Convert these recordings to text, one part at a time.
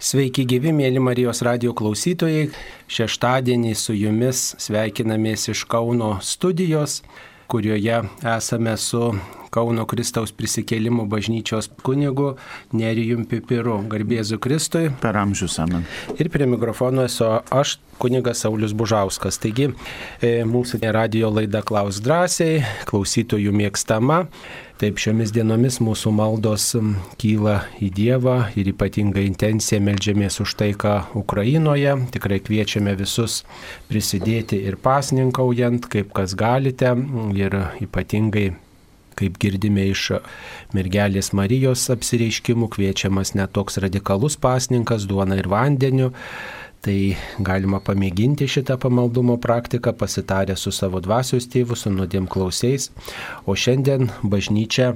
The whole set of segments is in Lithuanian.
Sveiki gyvi, mėly Marijos radio klausytojai. Šeštadienį su jumis sveikinamės iš Kauno studijos, kurioje esame su Kauno Kristaus prisikėlimo bažnyčios kunigu Nerijum Pipiru. Garbėzu Kristui. Per amžius amen. Ir prie mikrofono esu aš, kunigas Saulis Bužauskas. Taigi, e, mūsų radio laida Klaus drąsiai, klausytojų mėgstama. Taip šiomis dienomis mūsų maldos kyla į Dievą ir ypatingai intencija melžiamės už taiką Ukrainoje. Tikrai kviečiame visus prisidėti ir pasninkaujant, kaip kas galite ir ypatingai kaip girdime iš mergelės Marijos apsireiškimų, kviečiamas netoks radikalus pasninkas duona ir vandeniu. Tai galima pamėginti šitą pamaldumo praktiką, pasitarę su savo dvasios tėvu, su nuodėm klausiais. O šiandien bažnyčia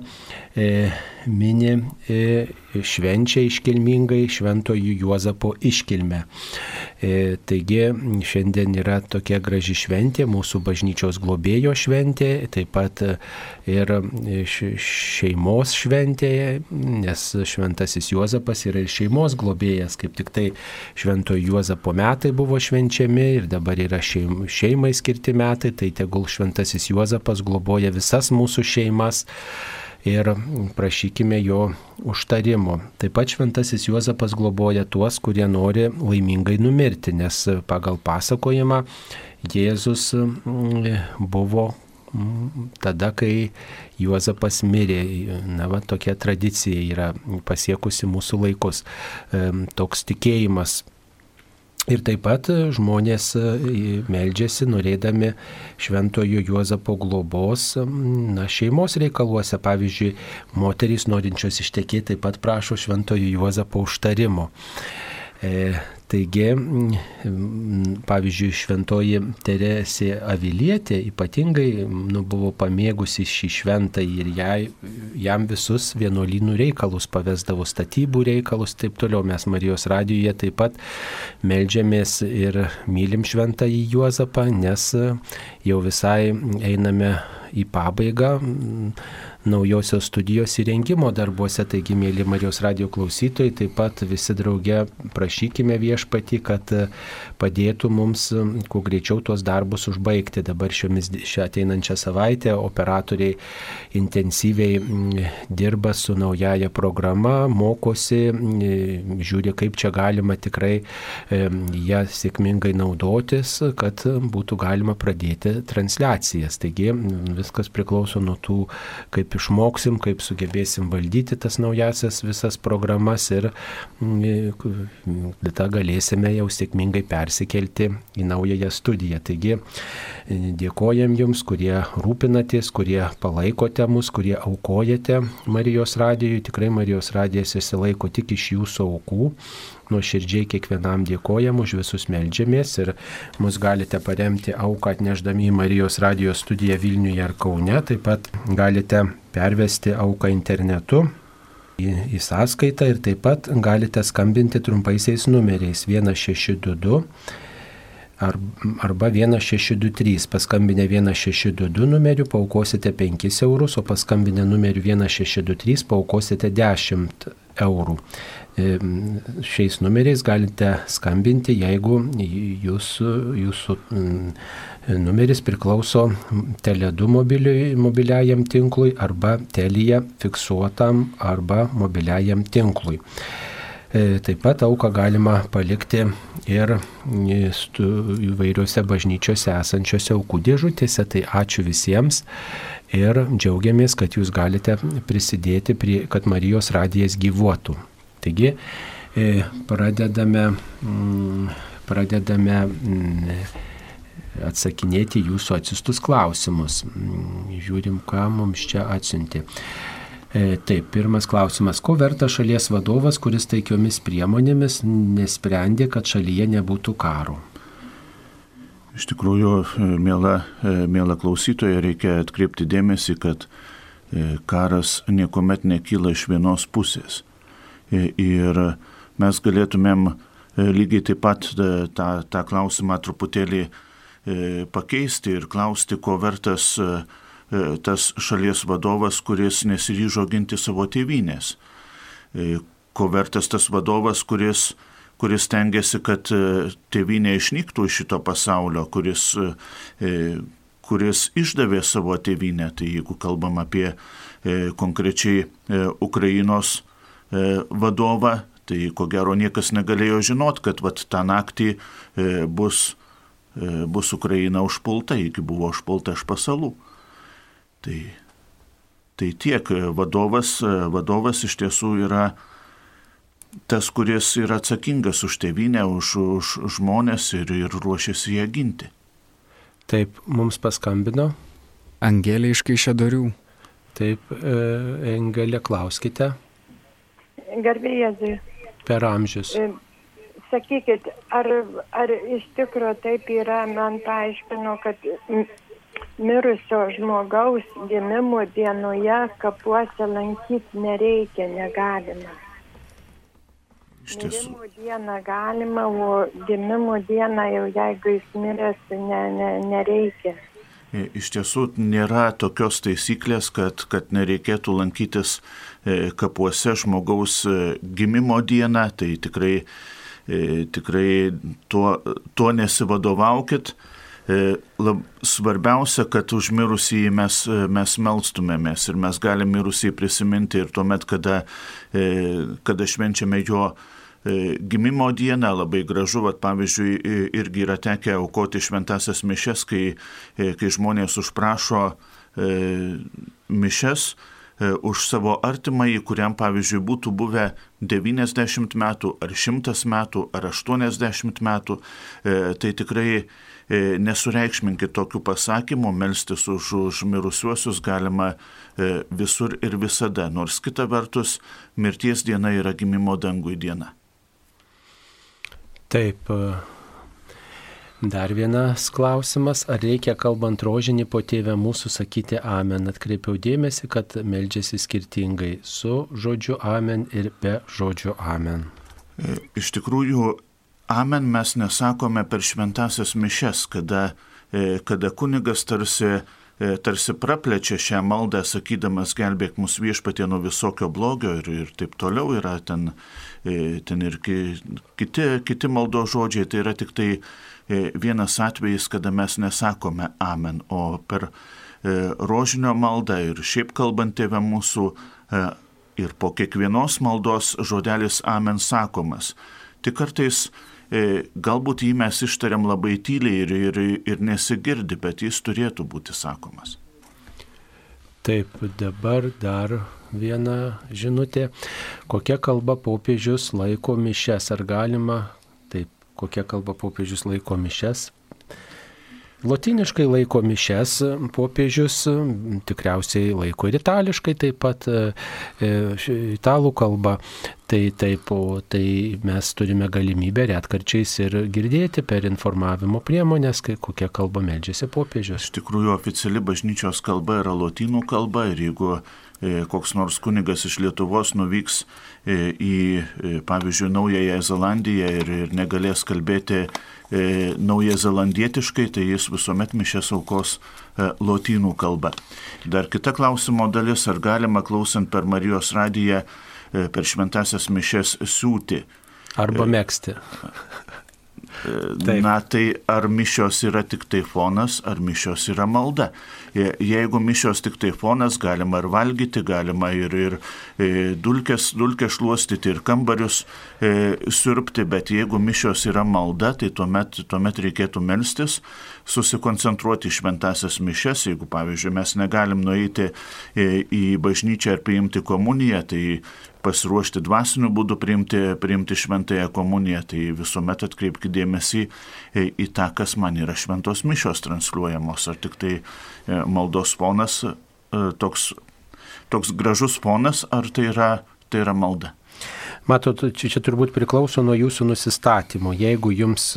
mini e, švenčia iškilmingai šventojų Juozapo iškilmę. E, taigi šiandien yra tokia graži šventė, mūsų bažnyčios globėjo šventė, taip pat ir šeimos šventė, nes šventasis Juozapas yra ir šeimos globėjas, kaip tik tai šventojo Juozapo metai buvo švenčiami ir dabar yra šeim, šeimai skirti metai, tai tegul šventasis Juozapas globoja visas mūsų šeimas ir prašykime jo užtarimo. Taip pat šventasis Juozapas globoja tuos, kurie nori laimingai numirti, nes pagal pasakojimą Jėzus mm, buvo mm, tada, kai Juozapas mirė. Na, va, tokia tradicija yra pasiekusi mūsų laikus. Toks tikėjimas Ir taip pat žmonės e, meldžiasi norėdami šventojo Juozapo globos na, šeimos reikaluose. Pavyzdžiui, moterys norinčios ištekėti taip pat prašo šventojo Juozapo užtarimo. E, taigi, pavyzdžiui, šventoji Teresė Avilietė ypatingai nu, buvo pamėgusi šį šventą ir jai, jam visus vienuolynų reikalus pavesdavo statybų reikalus, taip toliau. Mes Marijos radijoje taip pat melžiamės ir mylim šventą į Juozapą, nes jau visai einame į pabaigą naujosios studijos įrengimo darbuose. Taigi, mėly Marijos radio klausytojai, taip pat visi drauge prašykime viešpati, kad padėtų mums kuo greičiau tuos darbus užbaigti. Dabar šiomis šią ateinančią savaitę operatoriai intensyviai dirba su naujaja programa, mokosi, žiūri, kaip čia galima tikrai ją sėkmingai naudotis, kad būtų galima pradėti transliacijas. Taigi viskas priklauso nuo tų, kaip kaip išmoksim, kaip sugebėsim valdyti tas naujasias visas programas ir mm, tada galėsime jau sėkmingai persikelti į naująją studiją. Taigi dėkojam Jums, kurie rūpinatės, kurie palaikote mus, kurie aukojate Marijos radijui. Tikrai Marijos radijas įsilaiko tik iš Jūsų aukų nuoširdžiai kiekvienam dėkojam, už visus melžiamės ir mus galite paremti auką atneždami į Marijos radijos studiją Vilniuje ar Kaune, taip pat galite pervesti auką internetu. Į, į sąskaitą ir taip pat galite skambinti trumpaisiais numeriais 1622 arba 1623. Paskambinę 1622 numeriu paukosite 5 eurus, o paskambinę numeriu 1623 paukosite 10 eurų šiais numeriais galite skambinti, jeigu jūsų, jūsų numeris priklauso Tele2 mobiliajam tinklui arba Telija fiksuotam arba mobiliajam tinklui. E, taip pat auką galima palikti ir įvairiuose bažnyčiose esančiose aukų dėžutėse. Tai ačiū visiems ir džiaugiamės, kad jūs galite prisidėti prie, kad Marijos radijas gyvuotų. Taigi e, pradedame, mm, pradedame mm, atsakinėti jūsų atsistus klausimus. Mm, žiūrim, ką mums čia atsiunti. E, taip, pirmas klausimas. Ko verta šalies vadovas, kuris taikiomis priemonėmis nesprendė, kad šalyje nebūtų karo? Iš tikrųjų, e, mėla, mėla klausytoja, reikia atkreipti dėmesį, kad karas niekuomet nekyla iš vienos pusės. Ir mes galėtumėm e, lygiai taip pat e, tą, tą klausimą truputėlį e, pakeisti ir klausti, ko vertas tas šalies vadovas, kuris nesiryžo ginti savo tėvynės. Ko vertas tas vadovas, kuris kuris tengiasi, kad tėvynė išnyktų iš šito pasaulio, kuris, kuris išdavė savo tėvynę. Tai jeigu kalbam apie konkrečiai Ukrainos vadovą, tai ko gero niekas negalėjo žinot, kad vat, tą naktį bus, bus Ukraina užpulta, iki buvo užpulta iš pasalų. Tai Tai tiek vadovas, vadovas iš tiesų yra tas, kuris yra atsakingas už tėvynę, už, už žmonės ir, ir ruošiasi ją ginti. Taip, mums paskambino. Angelė iš Kaišėdorių. Taip, e, Angelė, klauskite. Garbėjai. Per amžius. E, sakykit, ar, ar iš tikrųjų taip yra, man paaiškino, kad mirusio žmogaus gimimo dienoje kapuose lankyti nereikia, negalima. Iš tiesų. Gimimo dieną galima, o gimimo dieną jau jeigu jis miręs, ne, ne, nereikia. E, iš tiesų nėra tokios taisyklės, kad, kad nereikėtų lankytis kapuose žmogaus e, gimimo dieną, tai tikrai, tikrai tuo, tuo nesivadovaukit. E, lab, svarbiausia, kad už mirusį mes, e, mes melstumėmės ir mes galime mirusį prisiminti ir tuomet, kada, e, kada švenčiame jo gimimo dieną, labai gražu, vat, pavyzdžiui, irgi yra tekę aukoti šventasias mišes, kai, kai žmonės užprašo mišes už savo artimąjį, kuriam, pavyzdžiui, būtų buvę 90 metų, ar 100 metų, ar 80 metų, tai tikrai E, nesureikšminkit tokių pasakymų, melstis už, už mirusiuosius galima e, visur ir visada, nors kita vertus mirties diena yra gimimo dangui diena. Taip. E, dar vienas klausimas, ar reikia kalbant rožinį po tėvę mūsų sakyti amen. Atkreipiau dėmesį, kad meldžiasi skirtingai su žodžiu amen ir be žodžio amen. Iš tikrųjų, amen mes nesakome per šventasias mišes, kada, e, kada kunigas tarsi, e, tarsi praplečia šią maldą, sakydamas gelbėk mus viešpatie nuo visokio blogio ir, ir taip toliau yra ten, e, ten ir kiti, kiti maldo žodžiai, tai yra tik tai vienas atvejis, kada mes nesakome amen, o per rožinio maldą ir šiaip kalbant tėvę mūsų ir po kiekvienos maldos žodelis amen sakomas. Tik kartais E, galbūt jį mes ištariam labai tyliai ir, ir, ir nesigirdi, bet jis turėtų būti sakomas. Taip, dabar dar viena žinutė. Kokia kalba popiežius laiko mišes? Ar galima, kokia kalba popiežius laiko mišes? Lotiniškai laiko mišes popiežius, tikriausiai laiko ir itališkai taip pat, e, e, italų kalba. Tai taip, tai mes turime galimybę retkarčiais ir girdėti per informavimo priemonės, kai kokia kalba meldžiasi popiežius. Iš tikrųjų, oficiali bažnyčios kalba yra lotynų kalba ir jeigu e, koks nors kunigas iš Lietuvos nuvyks į, pavyzdžiui, Naująją Zelandiją ir, ir negalės kalbėti e, nauja zelandietiškai, tai jis visuomet mišės aukos e, lotynų kalba. Dar kita klausimo dalis, ar galima klausant per Marijos radiją e, per šventasias mišės siūti. Arba e, mėgsti. Taip. Na tai ar mišios yra tik tai fonas, ar mišios yra malda. Jeigu mišios tik tai fonas, galima ir valgyti, galima ir, ir e, dulkės, dulkės šluostyti, ir kambarius e, sirpti, bet jeigu mišios yra malda, tai tuomet, tuomet reikėtų melstis, susikoncentruoti šventasias mišes. Jeigu, pavyzdžiui, mes negalim nueiti e, į bažnyčią ar priimti komuniją, tai pasiruošti dvasiniu būdu priimti, priimti šventąją komuniją, tai visuomet atkreipkite dėmesį į tą, kas man yra šventos mišios transliuojamos, ar tik tai e, maldos fonas e, toks, toks gražus fonas, ar tai yra, tai yra malda. Matot, čia, čia turbūt priklauso nuo jūsų nusistatymo. Jeigu jums,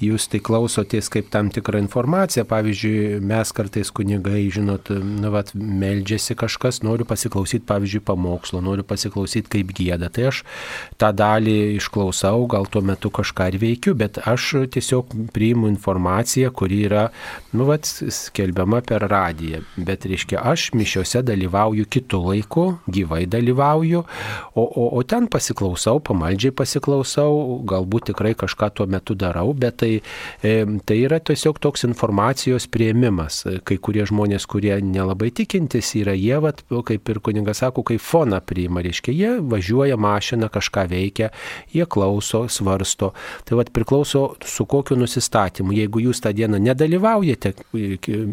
jūs tai klausotės kaip tam tikrą informaciją, pavyzdžiui, mes kartais kunigai, žinot, nu, vat, meldžiasi kažkas, noriu pasiklausyti, pavyzdžiui, pamokslo, noriu pasiklausyti kaip gėda, tai aš tą dalį išklausau, gal tuo metu kažką ir veikiu, bet aš tiesiog priimu informaciją, kuri yra, nu, vat, skelbiama per radiją. Bet, reiškia, aš mišiuose dalyvauju kitų laikų, gyvai dalyvauju, o, o, o ten pasiklausau pasiklausau, pamaldžiai pasiklausau, galbūt tikrai kažką tuo metu darau, bet tai, e, tai yra tiesiog toks informacijos prieimimas. Kai kurie žmonės, kurie nelabai tikintis yra, jie, vat, kaip ir kuningas sako, kaip foną priima, reiškia, jie važiuoja mašiną, kažką veikia, jie klauso, svarsto. Tai vat priklauso su kokiu nusistatymu. Jeigu jūs tą dieną nedalyvaujate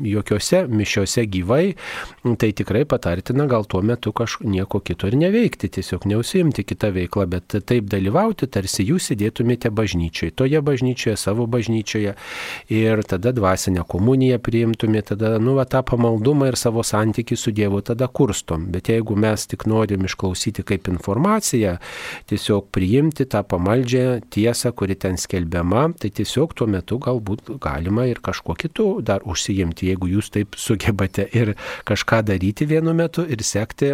jokiose mišiose gyvai, tai tikrai patartina gal tuo metu kažko nieko kito ir neveikti, tiesiog neusimti kitą veiklą, bet taip dalyvauti, tarsi jūs sėdėtumėte bažnyčioje, toje bažnyčioje, savo bažnyčioje ir tada dvasinę komuniją priimtumėte, tada, nu, va, tą pamaldumą ir savo santykių su Dievu tada kurstom. Bet jeigu mes tik norim išklausyti kaip informaciją, tiesiog priimti tą pamaldžią tiesą, kuri ten skelbiama, tai tiesiog tuo metu galbūt galima ir kažkuo kitu dar užsijimti, jeigu jūs taip sugebate ir kažką daryti vienu metu ir sekti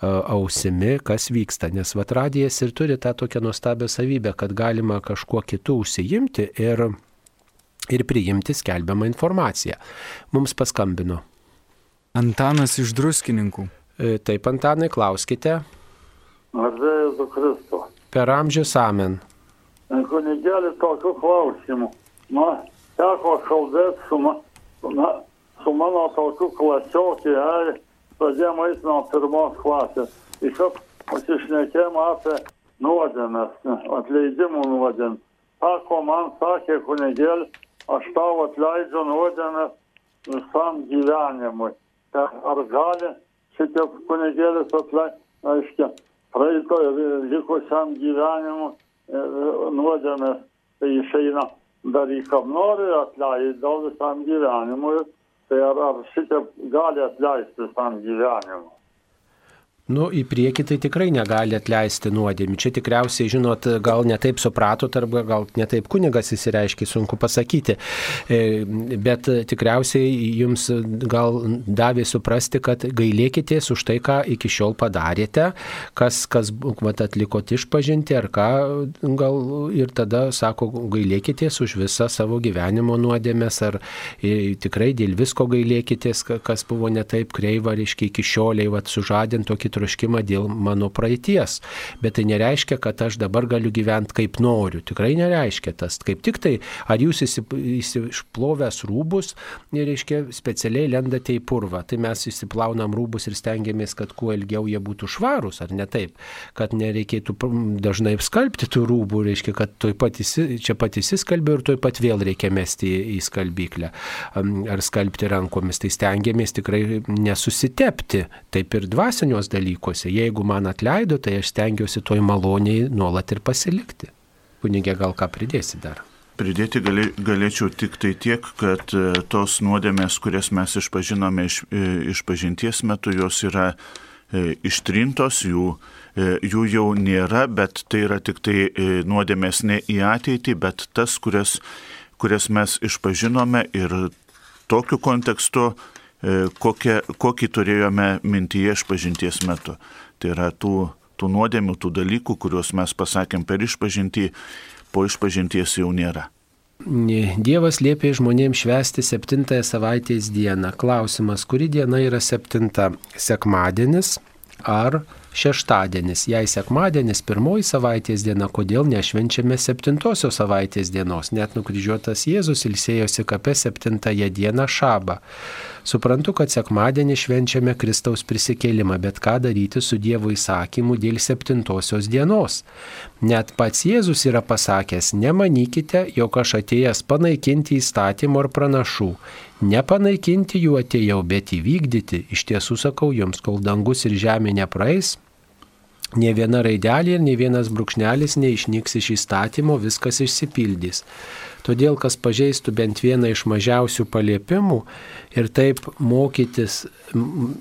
ausimi, kas vyksta. Nes vat radijas ir turi tą tokią nuostabią savybę, kad galima kažkuo kitu užsijimti ir, ir priimti skelbiamą informaciją. Mums paskambino. Antanas iš druskininkų. E, taip, Antanai, klauskite. Garbėjus Kristų. Per amžius amen. Kunigėlį tokių klausimų. Na, teko kalbėti su, ma, na, su mano tokiu klasiokė, pradėjom eiti nuo pirmos klasės. Iškart pasišnekėjom apie nuodėmės, atleidimų nuodėmės. Sako, man sakė kunigėlį, aš tau atleidžiu nuodėmės visam gyvenimui. Tai ar gali šitie kunigėlis atleisti, aiškiai, praeito ir likusiam gyvenimui nuodėmės, tai išeina daryk, kam nori, atleidau visam gyvenimui Tai ar, ar šitie gali atleisti visam gyvenimui? Nu, į priekį tai tikrai negali atleisti nuodėmį. Čia tikriausiai, žinot, gal netaip supratot, arba gal netaip kunigas įsireiškia, sunku pasakyti. E, bet tikriausiai jums gal davė suprasti, kad gailėkitės už tai, ką iki šiol padarėte, kas, kas vat, atlikot išpažinti ar ką, gal ir tada sako, gailėkitės už visą savo gyvenimo nuodėmės, ar e, tikrai dėl visko gailėkitės, kas buvo netaip kreiva, reiškia iki šioliai, vat, sužadint tokį troškimą dėl mano praeities. Bet tai nereiškia, kad aš dabar galiu gyventi kaip noriu. Tikrai nereiškia tas. Kaip tik tai, ar jūs išplovęs rūbus, reiškia, specialiai lendate į purvą. Tai mes įsiplaunam rūbus ir stengiamės, kad kuo ilgiau jie būtų švarūs, ar ne taip. Kad nereikėtų dažnai skalbti tų rūbų, reiškia, kad pat įsi, čia pat įsiskalbė ir tuoj pat vėl reikia mesti į, skalbyklę. Ar skalbti rankomis. Tai stengiamės tikrai nesusitepti. Taip ir dvasinios dalykus dalykuose. Jeigu man atleido, tai aš stengiuosi toj maloniai nuolat ir pasilikti. Kunigė, gal ką pridėsi dar? Pridėti gali, galėčiau tik tai tiek, kad e, tos nuodėmės, kurias mes išpažinome iš, e, iš pažinties metu, jos yra e, ištrintos, jų, jų jau nėra, bet tai yra tik tai nuodėmės ne į ateitį, bet tas, kurias, kurias mes išpažinome ir tokiu kontekstu kokią, kokį turėjome mintyje išpažinties metu. Tai yra tų, tų nuodėmių, tų dalykų, kuriuos mes pasakėm per išpažintį, po išpažinties jau nėra. Dievas liepė žmonėms švęsti septintąją savaitės dieną. Klausimas, kuri diena yra septinta? Sekmadienis ar šeštadienis, jei sekmadienis pirmoji savaitės diena, kodėl nešvenčiame septintosios savaitės dienos, net nukryžiuotas Jėzus ilsėjosi kape septintąją dieną šabą. Suprantu, kad sekmadienį švenčiame Kristaus prisikėlimą, bet ką daryti su Dievo įsakymu dėl septintosios dienos? Net pats Jėzus yra pasakęs, nemanykite, jog aš atėjęs panaikinti įstatymų ar pranašų. Nepanaikinti jų atėjau, bet įvykdyti. Iš tiesų sakau jums, kol dangus ir žemė nepraeis, Ne viena raidelė ir ne vienas brūkšnelis neišnyks iš įstatymo, viskas išsipildys. Todėl, kas pažeistų bent vieną iš mažiausių paliepimų ir taip mokytis,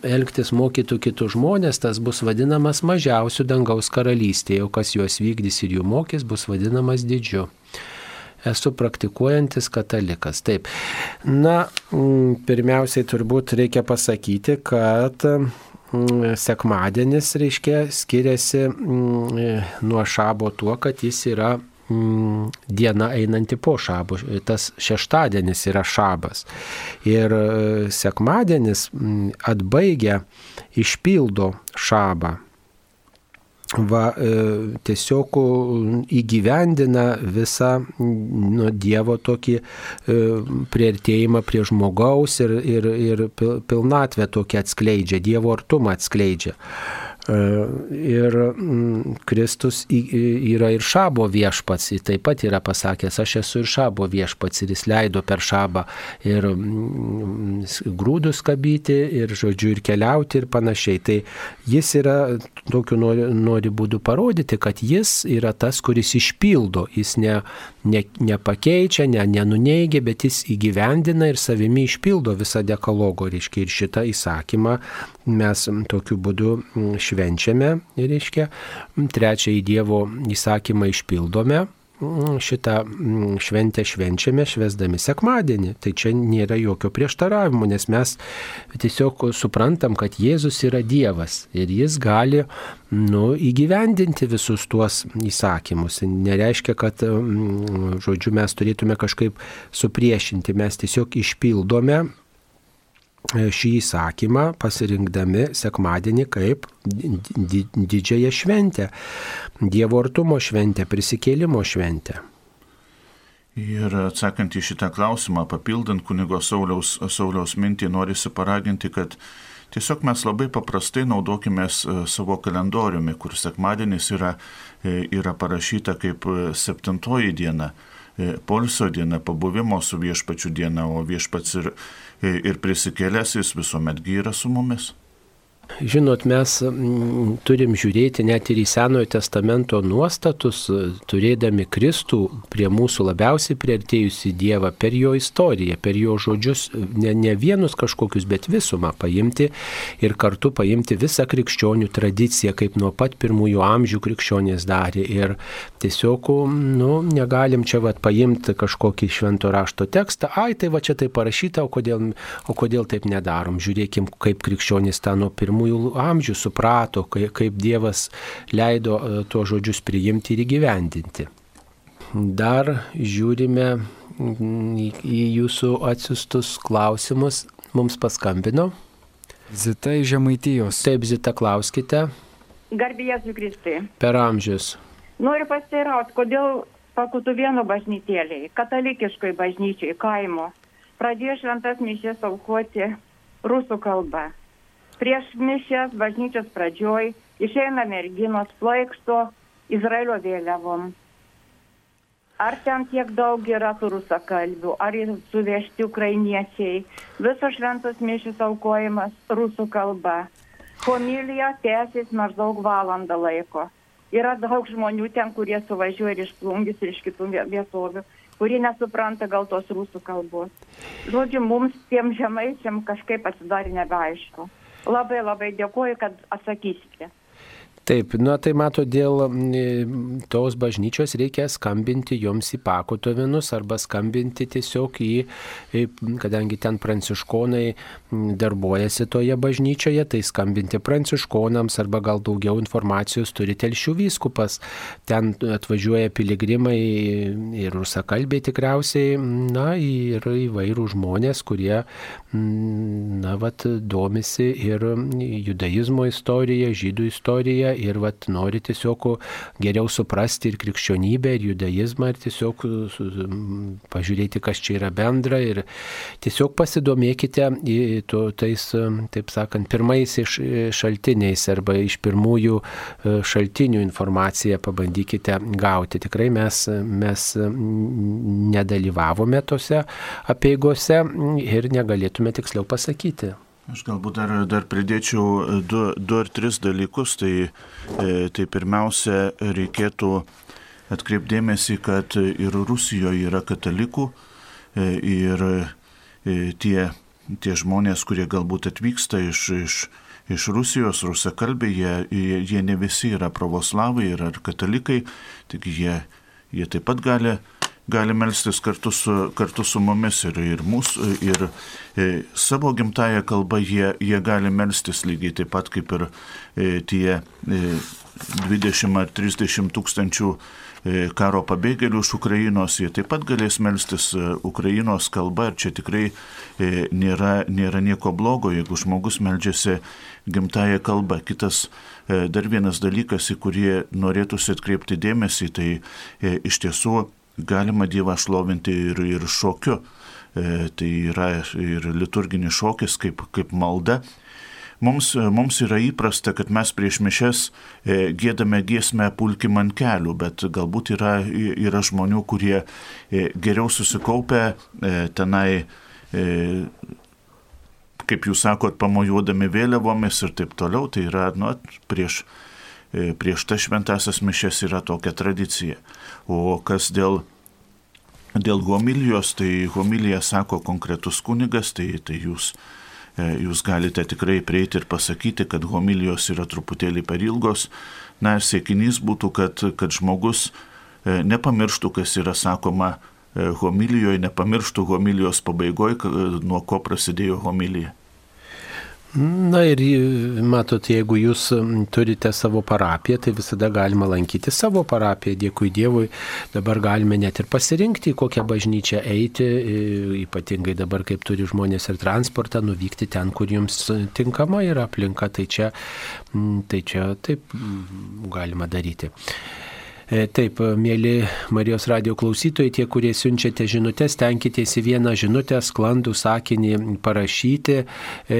elgtis mokytų kitus žmonės, tas bus vadinamas mažiausių dangaus karalystėje, o kas juos vykdys ir jų mokys, bus vadinamas didžiu esu praktikuojantis katalikas. Taip. Na, pirmiausiai turbūt reikia pasakyti, kad sekmadienis, reiškia, skiriasi mm, nuo šabo tuo, kad jis yra mm, diena einanti po šabo. Tas šeštadienis yra šabas. Ir e, sekmadienis atbaigia, išpildo šabą. Va, tiesiog įgyvendina visą nu, Dievo tokį prieartėjimą prie žmogaus ir, ir, ir pilnatvę tokį atskleidžia, Dievo artumą atskleidžia. E, ir mm, Kristus yra ir šabo viešpats, jis taip pat yra pasakęs, aš esu ir šabo viešpats. Ir jis leido per šabą ir mm, grūdus kabyti, ir žodžiu, ir keliauti ir panašiai. Tai jis yra tokiu nori, nori būdu parodyti, kad jis yra tas, kuris išpildo, jis ne, ne, nepakeičia, ne, nenuneigia, bet jis įgyvendina ir savimi išpildo visą dekalogo, reiškia, ir šitą įsakymą mes tokiu būdu švenčiame, reiškia, trečiąjį Dievo įsakymą išpildome, šitą šventę švenčiame švesdami sekmadienį. Tai čia nėra jokio prieštaravimo, nes mes tiesiog suprantam, kad Jėzus yra Dievas ir jis gali nu, įgyvendinti visus tuos įsakymus. Nereiškia, kad, žodžiu, mes turėtume kažkaip supriešinti, mes tiesiog išpildome šį įsakymą pasirinkdami sekmadienį kaip didžiąją šventę, Dievo artumo šventę, prisikėlimo šventę. Ir atsakant į šitą klausimą, papildant kunigo Sauliaus, Sauliaus mintį, norisi paraginti, kad tiesiog mes labai paprastai naudokime savo kalendoriumi, kur sekmadienis yra, e, yra parašyta kaip septintoji diena, e, polsio diena, pabuvimo su viešpačiu diena, o viešpats ir ir prisikėlęs jis visuomet gyra su mumis. Žinot, mes mm, turim žiūrėti net ir į Senojo testamento nuostatus, turėdami Kristų prie mūsų labiausiai priartėjusi Dievą per jo istoriją, per jo žodžius, ne, ne vienus kažkokius, bet visumą paimti ir kartu paimti visą krikščionių tradiciją, kaip nuo pat pirmųjų amžių krikščionys darė. Ir tiesiog, nu, negalim čia vat paimti kažkokį švento rašto tekstą, ai tai va čia tai parašyta, o kodėl, o kodėl taip nedarom. Žiūrėkim, kaip krikščionys tą nuo pirmųjų pirmųjų amžių suprato, kaip Dievas leido e, tuos žodžius priimti ir įgyvendinti. Dar žiūrime į jūsų atsiustus klausimus. Mums paskambino. Zita iš Žemaitijos. Taip, Zita, klauskite. Garbėjas Kristai. Per amžius. Noriu pasiteirauti, kodėl pakutuvėnų bažnytėliai, katalikiškai bažnyčiai, kaimo, pradėjo šventas mišės aukoti rusų kalbą prieš mišias bažnyčios pradžioj išeina merginos plaiksto Izraelio vėliavom. Ar ten tiek daug yra rusakalbių, ar suvežti ukrainiečiai. Visos šventos mišis aukojimas rusų kalba. Homilija tęsis maždaug valandą laiko. Yra daug žmonių ten, kurie suvažiuoja ir iš plungis, ir iš kitų vietovių, kurie nesupranta gal tos rusų kalbos. Žodžiu, mums tiem žemaičiam kažkaip pasidarė nebeaišku. Labai labai dėkuoju, kad atsakysite. Taip, na tai mato, dėl tos bažnyčios reikia skambinti joms į pakotovinus arba skambinti tiesiog į, kadangi ten pranciškonai darbuojasi toje bažnyčioje, tai skambinti pranciškonams arba gal daugiau informacijos turi telšių vyskupas. Ten atvažiuoja piligrimai ir rusakalbiai tikriausiai, na ir įvairių žmonės, kurie, na, vat, domisi ir judaizmo istorija, žydų istorija ir vat, nori tiesiog geriau suprasti ir krikščionybę, ir judaizmą, ir tiesiog pažiūrėti, kas čia yra bendra. Ir tiesiog pasidomėkite to, tais, taip sakant, pirmais iš šaltiniais arba iš pirmųjų e, šaltinių informaciją pabandykite gauti. Tikrai mes, mes nedalyvavome tose apieigose ir negalėtume tiksliau pasakyti. Aš galbūt dar, dar pridėčiau e, du, du ar tris dalykus. Tai, e, tai pirmiausia, reikėtų atkreipdėmėsi, kad ir Rusijoje yra katalikų e, ir tie, tie žmonės, kurie galbūt atvyksta iš, iš, iš Rusijos, rusakalbiai, jie, jie, jie ne visi yra pravoslavai ir ar katalikai, tik jie, jie taip pat gali gali melstis kartu su, kartu su mumis ir, ir mūsų, ir e, savo gimtają kalbą jie, jie gali melstis lygiai taip pat kaip ir e, tie e, 20 ar 30 tūkstančių e, karo pabėgėlių iš Ukrainos, jie taip pat galės melstis e, Ukrainos kalba ir čia tikrai e, nėra, nėra nieko blogo, jeigu žmogus meldžiasi gimtają kalbą. Kitas dar vienas dalykas, į kurį norėtųsi atkreipti dėmesį, tai iš tiesų galima Dievą šlovinti ir, ir šokiu. Tai yra ir liturginis šokis kaip, kaip malda. Mums, mums yra įprasta, kad mes prieš mišes gėdame giesmę pulkim ant kelių, bet galbūt yra, yra žmonių, kurie geriau susikaupę tenai kaip jūs sakot, pamojuodami vėliavomis ir taip toliau, tai yra, nu, prieš, e, prieš tas šventasias mišes yra tokia tradicija. O kas dėl, dėl homilijos, tai homilija sako konkretus kunigas, tai, tai jūs, e, jūs galite tikrai prieiti ir pasakyti, kad homilijos yra truputėlį per ilgos. Na ir siekinys būtų, kad, kad žmogus e, nepamirštų, kas yra sakoma homilijoje, nepamirštų homilijos pabaigoje, nuo ko prasidėjo homilija. Na ir matot, jeigu jūs turite savo parapiją, tai visada galima lankyti savo parapiją, dėkui Dievui. Dabar galime net ir pasirinkti, kokią bažnyčią eiti, ypatingai dabar, kaip turi žmonės ir transportą, nuvykti ten, kur jums tinkama yra aplinka, tai čia, tai čia taip galima daryti. E, taip, mėly Marijos radio klausytojai, tie, kurie siunčiate žinutės, tenkitės į vieną žinutę, sklandų sakinį parašyti, e,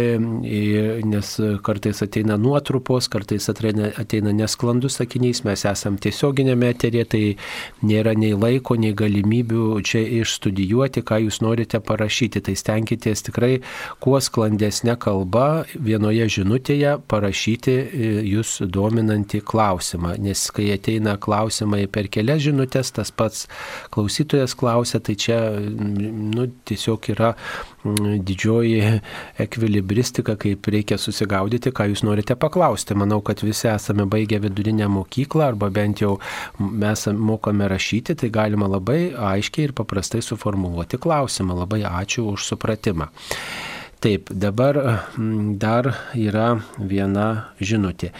nes kartais ateina nuotrupos, kartais ateina, nesklandus sakinys, mes esam tiesioginėme eterė, tai nėra nei laiko, nei galimybių čia išstudijuoti, ką jūs norite parašyti. Tai stenkitės tikrai kuo sklandesnė kalba vienoje žinutėje parašyti e, jūs dominantį klausimą, nes kai ateina klausimas, klausimai per kelias žinutės, tas pats klausytojas klausia, tai čia nu, tiesiog yra mm, didžioji ekvilibristika, kaip reikia susigaudyti, ką jūs norite paklausti. Manau, kad visi esame baigę vidurinę mokyklą arba bent jau mes mokame rašyti, tai galima labai aiškiai ir paprastai suformuoluoti klausimą. Labai ačiū už supratimą. Taip, dabar mm, dar yra viena žinutė.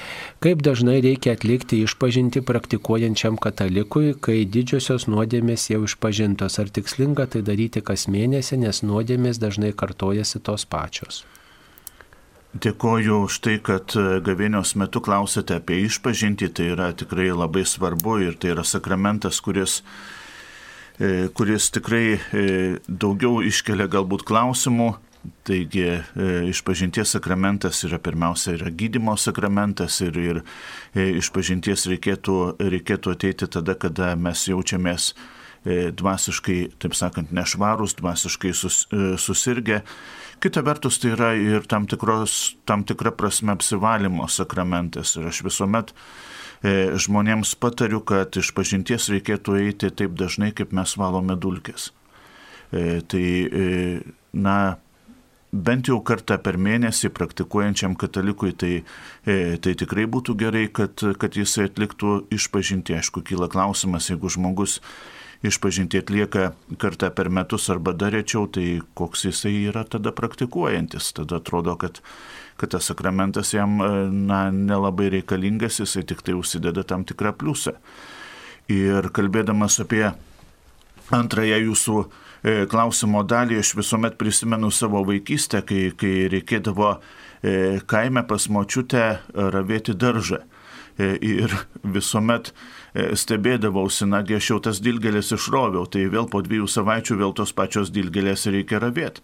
Kaip dažnai reikia atlikti išpažinti praktikuojančiam katalikui, kai didžiosios nuodėmės jau išpažintos? Ar tikslinga tai daryti kas mėnesį, nes nuodėmės dažnai kartojasi tos pačios? Dėkoju už tai, kad e, gavėnios metu klausėte apie išpažinti, tai yra tikrai labai svarbu ir tai yra sakramentas, kuris e, kuris tikrai e, daugiau iškelia galbūt klausimų Taigi e, išpažinties sakramentas yra pirmiausia yra gydimo sakramentas ir, ir e, išpažinties reikėtų, reikėtų ateiti tada, kada mes jaučiamės e, dvasiškai, taip sakant, nešvarus, dvasiškai sus, susirgę. Kita vertus, tai yra ir tam, tikros, tam tikra prasme apsivalymo sakramentas. Ir aš visuomet žmonėms patariu, kad iš pažinties reikėtų eiti taip dažnai, kaip mes valome dulkės. E, tai, na, bent jau kartą per mėnesį praktikuojančiam katalikui, tai, e, tai tikrai būtų gerai, kad, kad jisai atliktų išpažinti. Aišku, kyla klausimas, jeigu žmogus išpažinti atlieka kartą per metus arba dar rečiau, tai koks jisai yra tada praktikuojantis. Tada atrodo, kad, kad tas sakramentas jam e, na, nelabai reikalingas, jisai tik tai užsideda tam tikrą pliusą. Ir kalbėdamas apie antrąją jūsų klausimo dalį aš visuomet prisimenu savo vaikystę, kai, kai reikėdavo e, kaime pas močiutę ravėti daržą. E, ir visuomet stebėdavausi, nagi aš jau tas dilgelės išroviau, tai vėl po dviejų savaičių vėl tos pačios dilgelės reikia ravėti.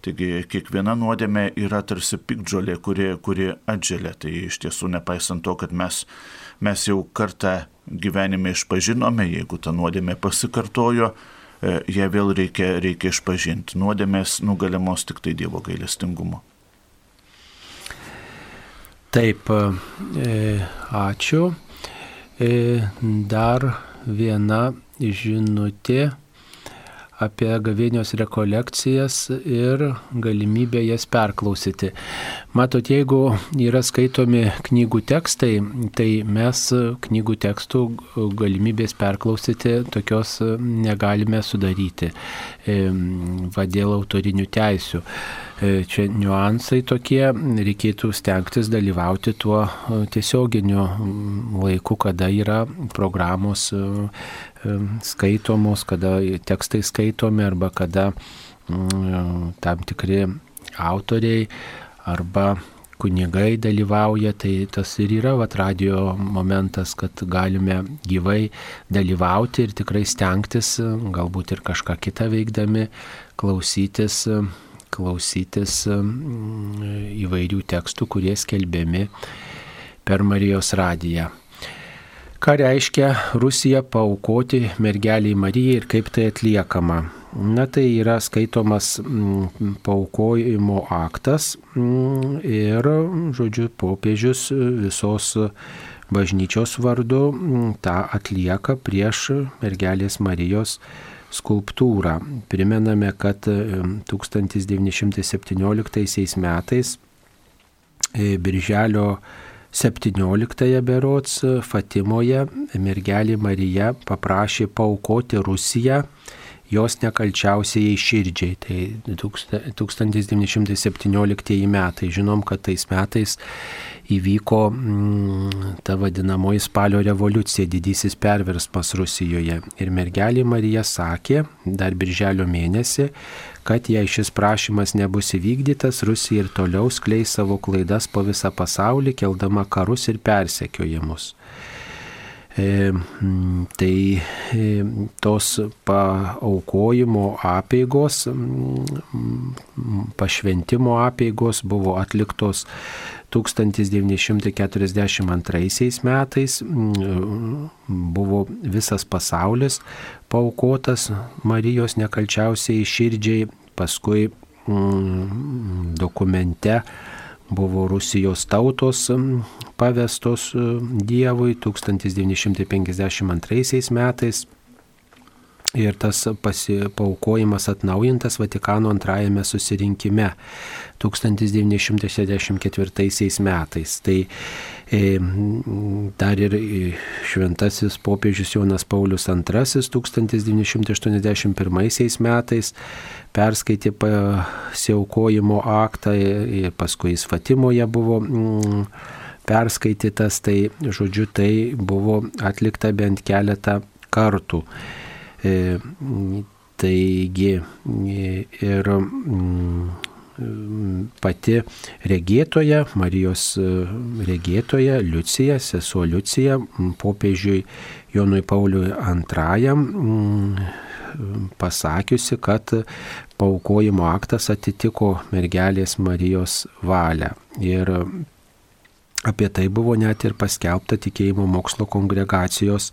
Taigi kiekviena nuodėmė yra tarsi pikdžiolė, kuri, kuri atželia. Tai iš tiesų nepaisant to, kad mes, mes jau kartą gyvenime išpažinome, jeigu ta nuodėmė pasikartojo, E, ją vėl reikia, reikia išpažinti. Nuodėmės nugalimos tik tai Dievo gailestingumo. Taip, e, ačiū. E, dar viena žinutė apie gavėnios rekolekcijas ir galimybę jas perklausyti. Matot, jeigu yra skaitomi knygų tekstai, tai mes knygų tekstų galimybės perklausyti tokios negalime sudaryti va dėl autorinių teisių. E, čia niuansai tokie, reikėtų stengtis dalyvauti tuo tiesioginiu laiku, kada yra programos skaitomos, kada tekstai skaitomi arba kada mm, tam tikri autoriai arba kunigai dalyvauja, tai tas ir yra vat, radio momentas, kad galime gyvai dalyvauti ir tikrai stengtis, galbūt ir kažką kitą veikdami, klausytis, klausytis įvairių tekstų, kurie skelbiami per Marijos radiją. Ką reiškia Rusija paukoti mergeliai Marijai ir kaip tai atliekama? Na tai yra skaitomas paukojimo aktas ir, žodžiu, popiežius visos bažnyčios vardu tą atlieka prieš mergelės Marijos skulptūrą. Primename, kad 1917 metais e, Birželio 17 berots Fatimoje mergelė Marija paprašė paukoti Rusiją jos nekalčiausiai širdžiai. Tai 1917 metai. Žinom, kad tais metais įvyko mm, ta vadinamoji spalio revoliucija, didysis perversmas Rusijoje. Ir mergelė Marija sakė, dar birželio mėnesį, kad jei šis prašymas nebus įvykdytas, Rusija ir toliau skleis savo klaidas po visą pasaulį, keldama karus ir persekiojimus. Tai tos paaukojimo apėgos, pašventimo apėgos buvo atliktos 1942 metais. Buvo visas pasaulis paukotas Marijos nekalčiausiai širdžiai, paskui dokumente buvo Rusijos tautos pavestos Dievui 1952 metais. Ir tas pasipaukojimas atnaujintas Vatikano antrajame susirinkime 1964 metais. Tai e, dar ir šventasis popiežius Jonas Paulius II 1981 metais perskaitė pasiaukojimo aktą ir paskui jis Fatimoje buvo mm, perskaitytas, tai žodžiu tai buvo atlikta bent keletą kartų. E, taigi ir mm, pati regėtoja, Marijos regėtoja Liucija, sesuo Liucija, popiežiui Jonui Pauliui II pasakiusi, kad paukojimo aktas atitiko mergelės Marijos valią. Ir Apie tai buvo net ir paskelbta tikėjimo mokslo kongregacijos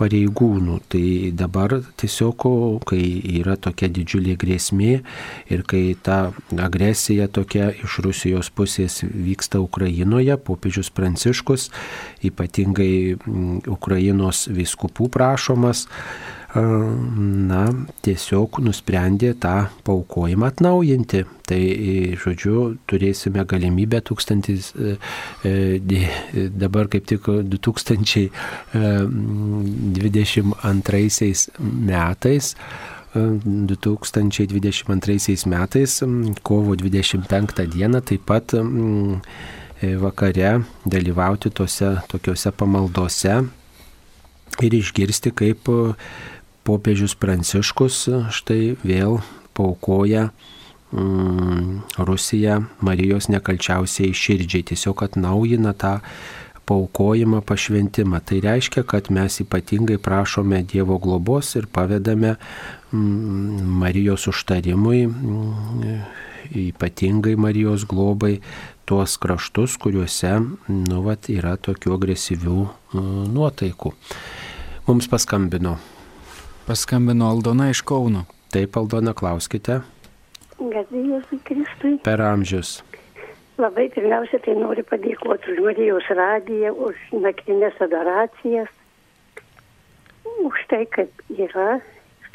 pareigūnų. Tai dabar tiesiog, kai yra tokia didžiulė grėsmė ir kai ta agresija tokia iš Rusijos pusės vyksta Ukrainoje, popiežius Pranciškus, ypatingai Ukrainos viskupų prašomas, na, tiesiog nusprendė tą paukojimą atnaujinti. Tai, žodžiu, turėsime galimybę tūkstantis, e, e, dabar kaip tik 2022 metais 2022 metais, kovo 25 dieną, taip pat e, vakare dalyvauti tose tokiuose pamaldose ir išgirsti, kaip popiežius Pranciškus štai vėl paukoja mm, Rusiją Marijos nekalčiausiai širdžiai, tiesiog atnaujina tą paukojimą, pašventimą. Tai reiškia, kad mes ypatingai prašome Dievo globos ir pavedame mm, Marijos užtarimui, mm, ypatingai Marijos globai, tuos kraštus, kuriuose nu, vat, yra tokių agresyvių mm, nuotaikų. Mums paskambino Paskambino Aldona iš Kauno. Taip, Aldona, klauskite. Garbėjus Kristui. Per amžius. Labai pirmiausia, tai noriu padėkoti už Marijos radiją, už naktinės adoracijas, už tai, kad yra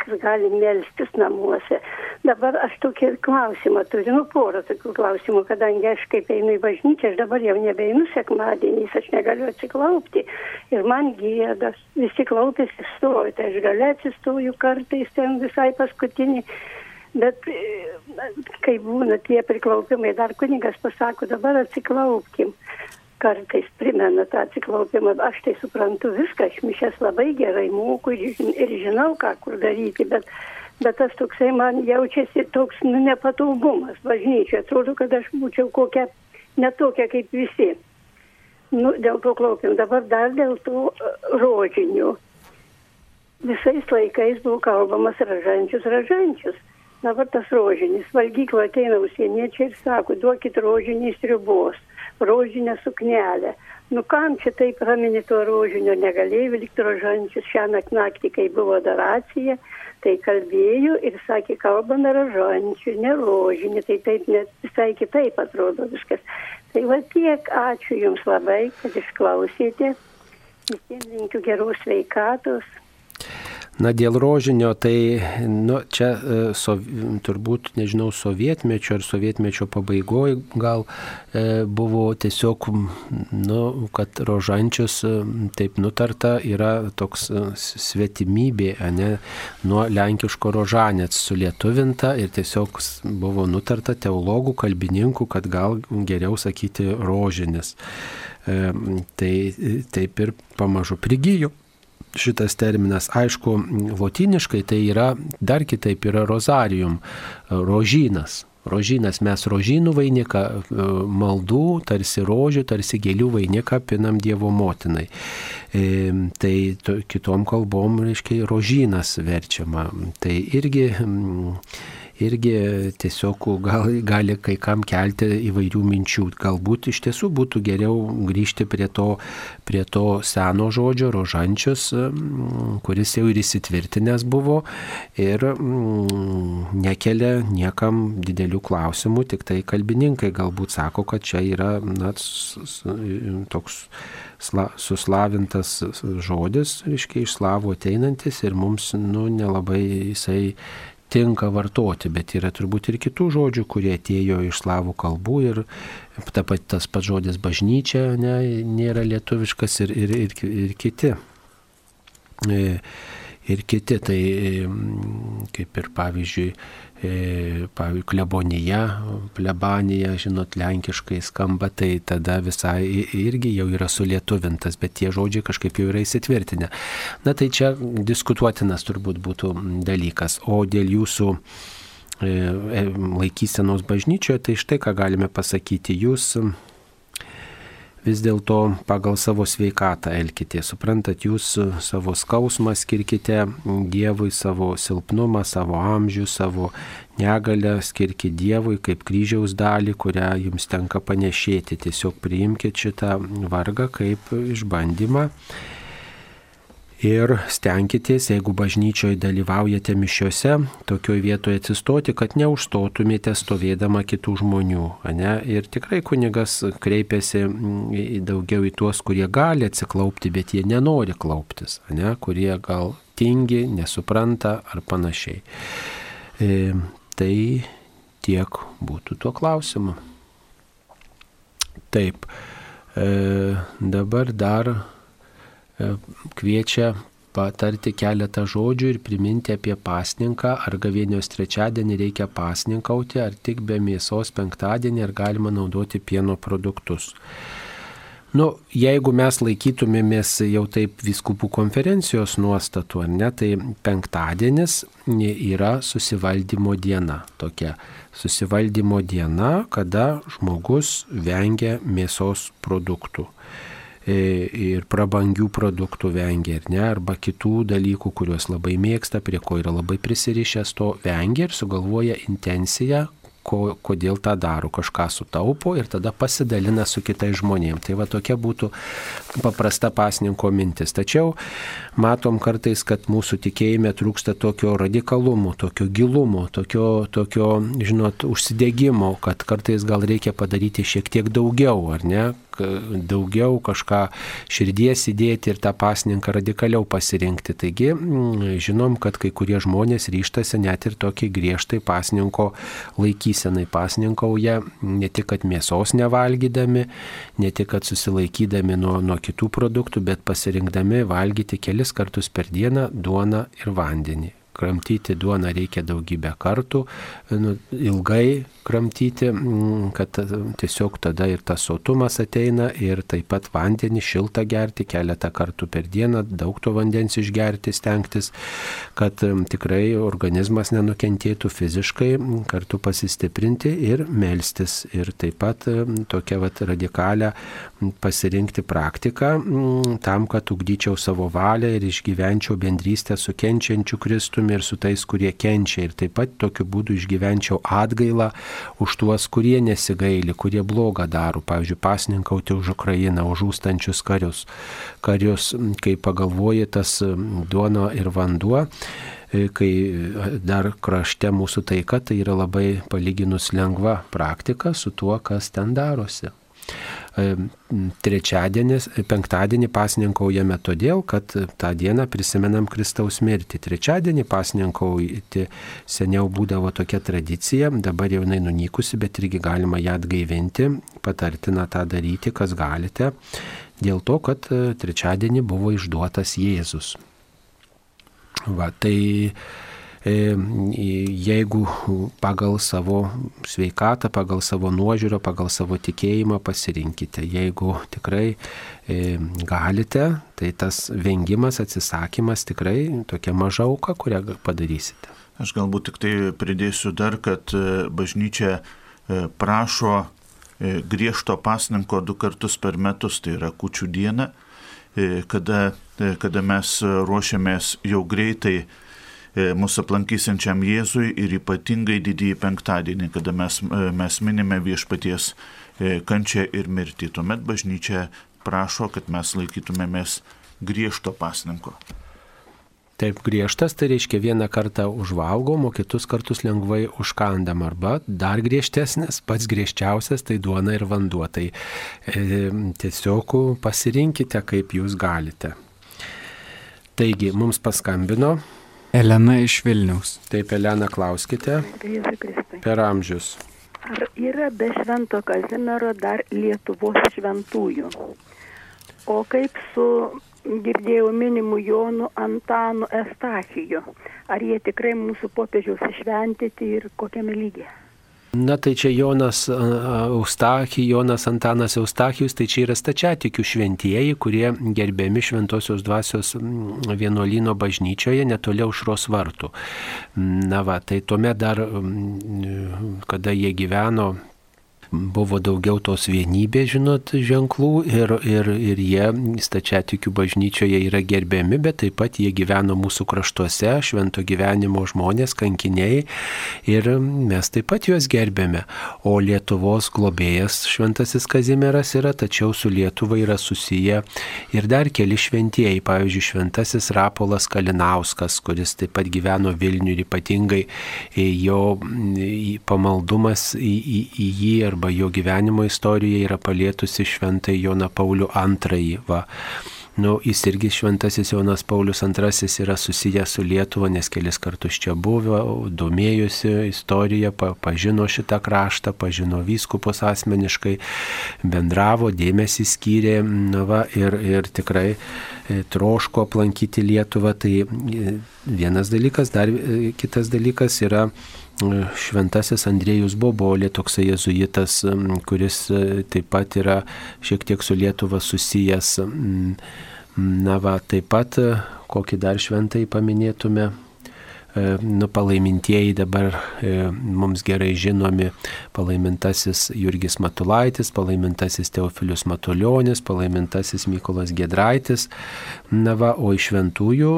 kad gali melstis namuose. Dabar aš tokį klausimą turiu, nu porą tokių klausimų, kadangi aš kaip einu į bažnyčią, aš dabar jau nebeinu sekmadieniais, aš negaliu atsiklaupti. Ir man gėdas, visi klaupėsi stovi, tai aš galiu atsistoju kartais ten visai paskutinį. Bet kai būna tie priklaupimai, dar kunigas pasako, dabar atsiklaupkim kartais primena tą atsiklaupimą. Aš tai suprantu viską, aš mišęs labai gerai moku ir, žinau, ką kur daryti, bet, bet tas toksai man jaučiasi toks nu, nepatogumas bažnyčioje. Atrodo, kad aš būčiau kokia netokia kaip visi. Nu, dėl to klausim. Dabar dar dėl to e, rožinių. Visais laikais buvo kalbamas ražančius, ražančius. Dabar tas rožinis. Valgyklo ateina užsieniečiai ir sako, duokit rožinį sriubos, rožinę suknelę. Nu kam čia taip raminį to rožinio negalėjo vilkti rožančius šią naktį, kai buvo daracija, tai kalbėjo ir sakė, kalbame rožančių, ne rožinį, tai taip net visai kitaip atrodo viskas. Tai va tiek, ačiū Jums labai, kad išklausėte. Visiems linkiu geros sveikatos. Na, dėl rožinio, tai nu, čia e, sov, turbūt, nežinau, sovietmečio ar sovietmečio pabaigoje gal e, buvo tiesiog, nu, kad rožančius e, taip nutarta yra toks e, svetimybė, ne, nuo lenkiško rožanės sulietuvinta ir tiesiog buvo nutarta teologų, kalbininkų, kad gal geriau sakyti rožinis. E, tai taip ir pamažu prigyjo šitas terminas. Aišku, lotiniškai tai yra dar kitaip yra rozarium, rožynas. Rožynas mes rožynų vainiką, maldų, tarsi rožių, tarsi gėlių vainiką pinam Dievo motinai. E, tai to, kitom kalbom, reiškia, rožynas verčiama. Tai irgi... Mm, irgi tiesiog gal, gali kai kam kelti įvairių minčių. Galbūt iš tiesų būtų geriau grįžti prie to, prie to seno žodžio, rožančius, kuris jau ir įsitvirtinęs buvo ir nekelia niekam didelių klausimų, tik tai kalbininkai galbūt sako, kad čia yra na, toks sla, suslavintas žodis, reiškia, iš slavų ateinantis ir mums nu, nelabai jisai tinka vartoti, bet yra turbūt ir kitų žodžių, kurie atėjo iš slavų kalbų ir ta pat, tas pats žodis bažnyčia ne, nėra lietuviškas ir, ir, ir, ir kiti. E, ir kiti, tai kaip ir pavyzdžiui, E, pavyzdžiui, klebonija, plebanija, žinot, lenkiškai skamba, tai tada visai irgi jau yra sulietuvintas, bet tie žodžiai kažkaip jau yra įsitvirtinę. Na tai čia diskutuotinas turbūt būtų dalykas. O dėl jūsų e, e, laikysenos bažnyčioje, tai štai ką galime pasakyti. Jūs vis dėlto pagal savo sveikatą elkite. Suprantat, jūs savo skausmą skirkite Dievui, savo silpnumą, savo amžių, savo negalę skirkite Dievui kaip kryžiaus dalį, kurią jums tenka panešėti. Tiesiog priimkite šitą vargą kaip išbandymą ir stenkitės, jeigu bažnyčioje dalyvaujate mišiuose, tokioj vietoje atsistoti, kad neužstotumėte stovėdama kitų žmonių. Ne? Ir tikrai kunigas kreipiasi mm, daugiau į tuos, kurie gali atsiklaupti, bet jie nenori klauptis, ne? kurie gal tingi, nesupranta ar panašiai. E, tai tiek būtų tuo klausimu. Taip, e, dabar dar kviečia patarti keletą žodžių ir priminti apie pasninką, ar gavėnios trečiadienį reikia pasninkauti, ar tik be mėsos penktadienį, ar galima naudoti pieno produktus. Nu, jeigu mes laikytumėmės jau taip viskupų konferencijos nuostatų, ar ne, tai penktadienis yra susivaldymo diena. Tokia susivaldymo diena, kada žmogus vengia mėsos produktų. E, ir prabangių produktų vengia ir ne, arba kitų dalykų, kuriuos labai mėgsta, prie ko yra labai prisirišęs, to vengia ir sugalvoja intenciją, ko, kodėl tą daro, kažką sutaupo ir tada pasidalina su kitais žmonėmis. Tai va tokia būtų paprasta pasninko mintis. Tačiau matom kartais, kad mūsų tikėjime trūksta tokio radikalumo, tokio gilumo, tokio, tokio žinot, užsidėgymo, kad kartais gal reikia padaryti šiek tiek daugiau, ar ne, daugiau kažką širdies įdėti ir tą pasninką radikaliau pasirinkti. Taigi mm, žinom, kad kai kurie žmonės ryštasi net ir tokį griežtai pasninko laikysenai pasninkauja, ne tik kad mėsos nevalgydami, ne tik kad susilaikydami nuo, nuo kitų produktų, bet pasirinkdami valgyti kelis kartus per dieną duoną ir vandenį kramtyti duoną reikia daugybę kartų, nu, ilgai kramtyti, mm, kad tiesiog tada ir tas sotumas ateina ir taip pat vandenį šiltą gerti keletą kartų per dieną, daug to vandens išgerti, stengtis, kad tikrai organizmas nenukentėtų fiziškai, kartu pasistiprinti ir melstis. Ir taip pat tokią vat, radikalią pasirinkti praktiką tam, kad ugdyčiau savo valią ir išgyvenčiau bendrystę su kenčiančiu Kristumi ir su tais, kurie kenčia. Ir taip pat tokiu būdu išgyvenčiau atgailą už tuos, kurie nesigaili, kurie blogą daro, pavyzdžiui, pasninkauti už Ukrainą, už žūstančius karius. Karius, kai pagalvoji, tas duono ir vanduo e, kai dar krašte mūsų taika, tai yra labai palyginus lengva praktika su tuo, kas ten darosi trečiadienis, penktadienį pasninkaujame todėl, kad tą dieną prisimenam Kristaus mirtį. Trečiadienį pasninkauti seniau būdavo tokia tradicija, dabar jau jinai nunykusi, bet irgi galima ją atgaivinti, patartina tą daryti, kas galite, dėl to, kad trečiadienį buvo išduotas Jėzus. Va, tai E, jeigu pagal savo sveikatą, pagal savo nuožiūrą, pagal savo tikėjimą pasirinkite. Jeigu tikrai e, galite, tai tas vengimas, atsisakymas tikrai tokia maža auka, kurią padarysite. Aš galbūt tik tai pridėsiu dar, kad e, bažnyčia prašo griežto pasninko du kartus per metus, tai yra kučių diena, kada, kada mes ruošiamės jau greitai E, mūsų aplankysiančiam Jėzui ir ypatingai didįjį penktadienį, kada mes, e, mes minime viešpaties e, kančią ir mirtį. Tuomet bažnyčia prašo, kad mes laikytumėmės griežto pasninko. Taip griežtas, tai reiškia vieną kartą užvalgom, o kitus kartus lengvai užkandam. Arba dar griežtesnis, pats griežčiausias, tai duona ir vanduo. Tai e, tiesiog pasirinkite, kaip jūs galite. Taigi, mums paskambino Elena iš Vilniaus. Taip, Elena, klauskite. Per amžius. Ar yra be Švento Kazimiero dar Lietuvos šventųjų? O kaip su girdėjau minimu Jonu Antanu Estachiju? Ar jie tikrai mūsų popiežiaus išventyti ir kokiame lygiai? Na tai čia Jonas Eustachijus, Jonas Antanas Eustachijus, tai čia yra stačiatikių šventieji, kurie gerbiami šventosios dvasios vienuolino bažnyčioje netoliau šros vartų. Na va, tai tuomet dar, kada jie gyveno buvo daugiau tos vienybės, žinot, ženklų ir, ir, ir jie stačiatikių bažnyčioje yra gerbiami, bet taip pat jie gyveno mūsų kraštuose, švento gyvenimo žmonės, kankiniai ir mes taip pat juos gerbėme. O Lietuvos globėjas šventasis Kazimieras yra, tačiau su Lietuva yra susiję ir dar keli šventieji, pavyzdžiui, šventasis Rapolas Kalinauskas, kuris taip pat gyveno Vilniui ir ypatingai jo pamaldumas į, į, į jį arba arba jo gyvenimo istorija yra palietusi šventai Joną Paulių II. Va. Nu, jis irgi šventasis Jonas Paulius II yra susijęs su Lietuva, nes kelis kartus čia buvo, domėjusi istoriją, pa, pažino šitą kraštą, pažino vyskupus asmeniškai, bendravo, dėmesį skyrė na, va, ir, ir tikrai e, troško aplankyti Lietuvą. Tai e, vienas dalykas, dar e, kitas dalykas yra šventasis Andrėjus Bobolė, toksai jezuitas, kuris e, taip pat yra šiek tiek su Lietuva susijęs. Na va, taip pat e, kokį dar šventai paminėtume, nu, palaimintieji dabar e, mums gerai žinomi palaimintasis Jurgis Matulaitis, palaimintasis Teofilius Matuljonis, palaimintasis Mykolas Gedraitis. Na va, o iš šventųjų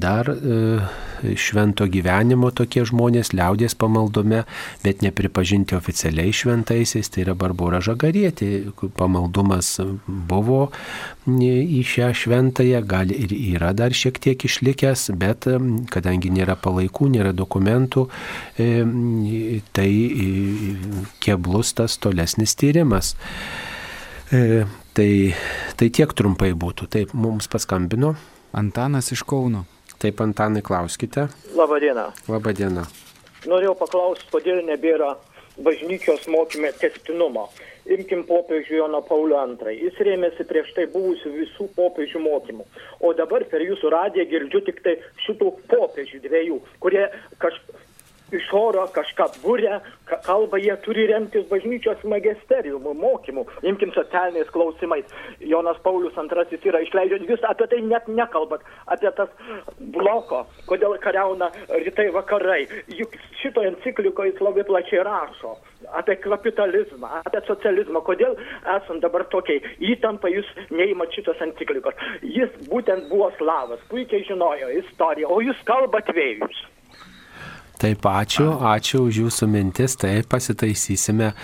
dar e, švento gyvenimo tokie žmonės liaudės pamaldome, bet nepripažinti oficialiai šventaisiais, tai yra Barbara Žagarietė. Pamaldumas buvo į šią šventąją, gal ir yra dar šiek tiek išlikęs, bet kadangi kadangi nėra palaikų, nėra dokumentų, e, tai e, keblus tas tolesnis tyrimas. E, tai, tai tiek trumpai būtų. Taip, mums paskambino. Antanas iš Kauno. Taip, Antanai, klauskite. Labadiena. Labadiena. Norėjau paklausti, kodėl nebėra bažnyčios mokymė testinumo. Imkim popiežių Joną Paulių II. Jis rėmėsi prieš tai buvusių visų popiežių mokymų. O dabar per jūsų radiją girdžiu tik tai šitų popiežių dviejų, kurie kažkaip iš oro kažką būrė, kalba, jie turi remtis bažnyčios magisteriumu, mokymu, imkim socialiniais klausimais. Jonas Paulius II yra išleidžiant, jūs apie tai net nekalbat, apie tas bloko, kodėl kariauna rytai vakarai. Juk šito enciklikoje jis labai plačiai rašo apie kapitalizmą, apie socializmą, kodėl esant dabar tokiai įtampai jūs neįmat šitos enciklikos. Jis būtent buvo slavas, puikiai žinojo istoriją, o jūs kalbat vėjus. Taip, ačiū, ačiū už jūsų mintis, tai pasitaisysime.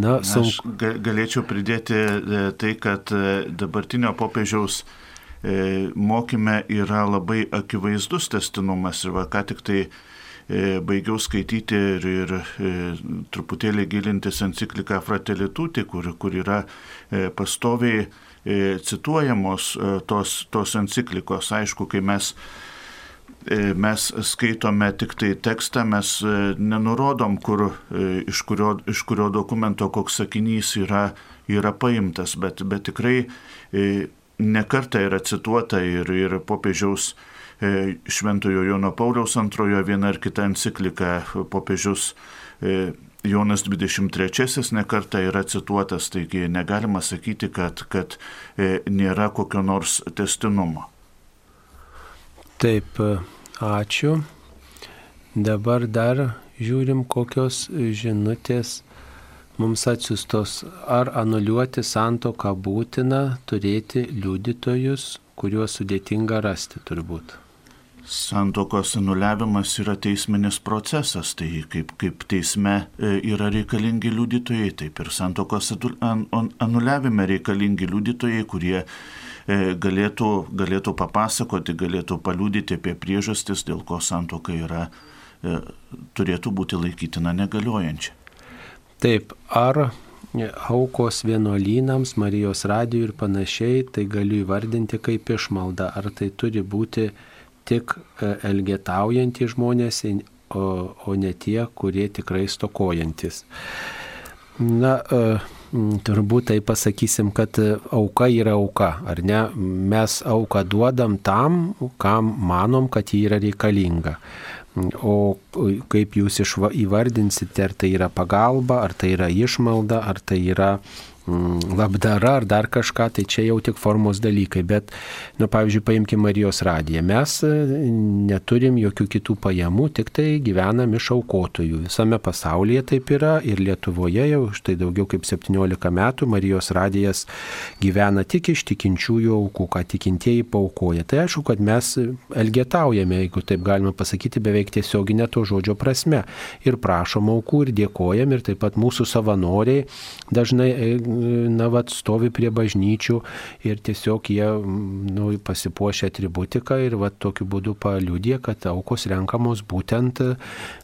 Na, saug... Aš galėčiau pridėti e, tai, kad e, dabartinio popiežiaus e, mokyme yra labai akivaizdus testinumas ir va ką tik tai baigiau skaityti ir, ir truputėlį gilintis encikliką Fratelitūti, kur, kur yra pastoviai cituojamos tos, tos enciklikos. Aišku, kai mes mes skaitome tik tai tekstą, mes e, nenurodom, kur, e, iš, kurio, iš kurio dokumento koks sakinys yra, yra paimtas, bet, bet tikrai nekarta yra cituota ir, ir popiežiaus Šventojo Jono Pauliaus antrojo viena ar kita enciklika popiežius Jonas 23 nekarta yra cituotas, taigi negalima sakyti, kad, kad nėra kokio nors testinumo. Taip, ačiū. Dabar dar žiūrim, kokios žinutės mums atsiustos. Ar anuliuoti santoką būtina turėti liudytojus, kuriuos sudėtinga rasti turbūt. Santokos anuliavimas yra teisminis procesas, tai kaip, kaip teisme e, yra reikalingi liudytojai, taip ir santokos anuliavime reikalingi liudytojai, kurie galėtų, galėtų papasakoti, galėtų paliūdyti apie priežastis, dėl ko santoka yra, e, turėtų būti laikytina negaliojančia. Taip, ar aukos vienuolynams, Marijos radijui ir panašiai, tai galiu įvardinti kaip išmalda, ar tai turi būti tik e, elgetaujantys žmonės, o, o ne tie, kurie tikrai stokojantis. Na, uh, turbūt tai pasakysim, kad e, auka yra auka, ar ne? Mes auką duodam tam, kam manom, kad ji yra reikalinga. Mm, o kaip jūs įvardinsite, ar tai yra pagalba, ar tai yra išmalda, ar tai yra Mm, labdara ar dar kažką, tai čia jau tik formos dalykai. Bet, nu, pavyzdžiui, paimkime Marijos radiją. Mes e, neturim jokių kitų pajamų, tik tai gyvenam iš aukotojų. Visame pasaulyje taip yra ir Lietuvoje jau štai daugiau kaip 17 metų Marijos radijas gyvena tik iš tikinčiųjų aukų, ką tikintieji paukoja. Tai aišku, kad mes elgetaujame, jeigu taip galima pasakyti, beveik tiesioginė to žodžio prasme. Ir prašom aukų ir dėkojam ir taip pat mūsų savanoriai dažnai e, na, vat, stovi prie bažnyčių ir tiesiog jie nu, pasipuošia atributiką ir vat, tokiu būdu paliūdė, kad aukos renkamos būtent,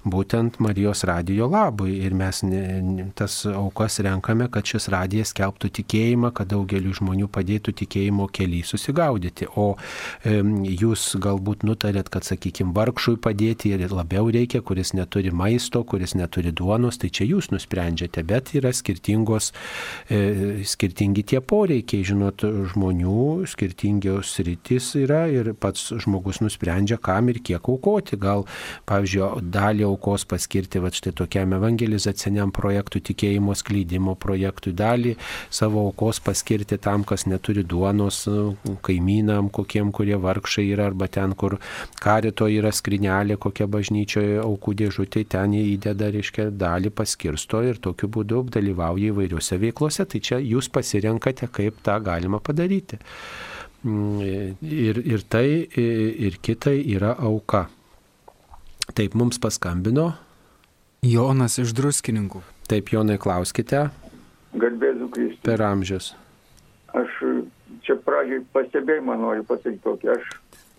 būtent Marijos radijo labui. Ir mes ne, tas aukas renkame, kad šis radijas kelbtų tikėjimą, kad daugeliu žmonių padėtų tikėjimo keliai susigaudyti. O e, jūs galbūt nutarėt, kad, sakykime, vargšui padėti ir labiau reikia, kuris neturi maisto, kuris neturi duonos, tai čia jūs nusprendžiate, bet yra skirtingos e, skirtingi tie poreikiai, žinot, žmonių, skirtingios rytis yra ir pats žmogus nusprendžia, kam ir kiek aukoti. Gal, pavyzdžiui, dalį aukos paskirti va štai tokiam evangelizaciniam projektui, tikėjimo skleidimo projektui, dalį savo aukos paskirti tam, kas neturi duonos, kaimynam, kokiem, kurie vargšai yra, arba ten, kur karito yra skrinelė, kokia bažnyčioje aukų dėžutė, ten jie įdeda, reiškia, dalį paskirsto ir tokiu būdu dalyvauja įvairiuose veiklose tai čia jūs pasirenkate, kaip tą galima padaryti. Mm, ir, ir tai, ir kitai yra auka. Taip mums paskambino. Jonas iš druskininkų. Taip, Jonai, klauskite. Garbėsiu Kristus. Per amžius. Aš čia pradžiai pastebėjimą noriu pasakyti tokį. Aš,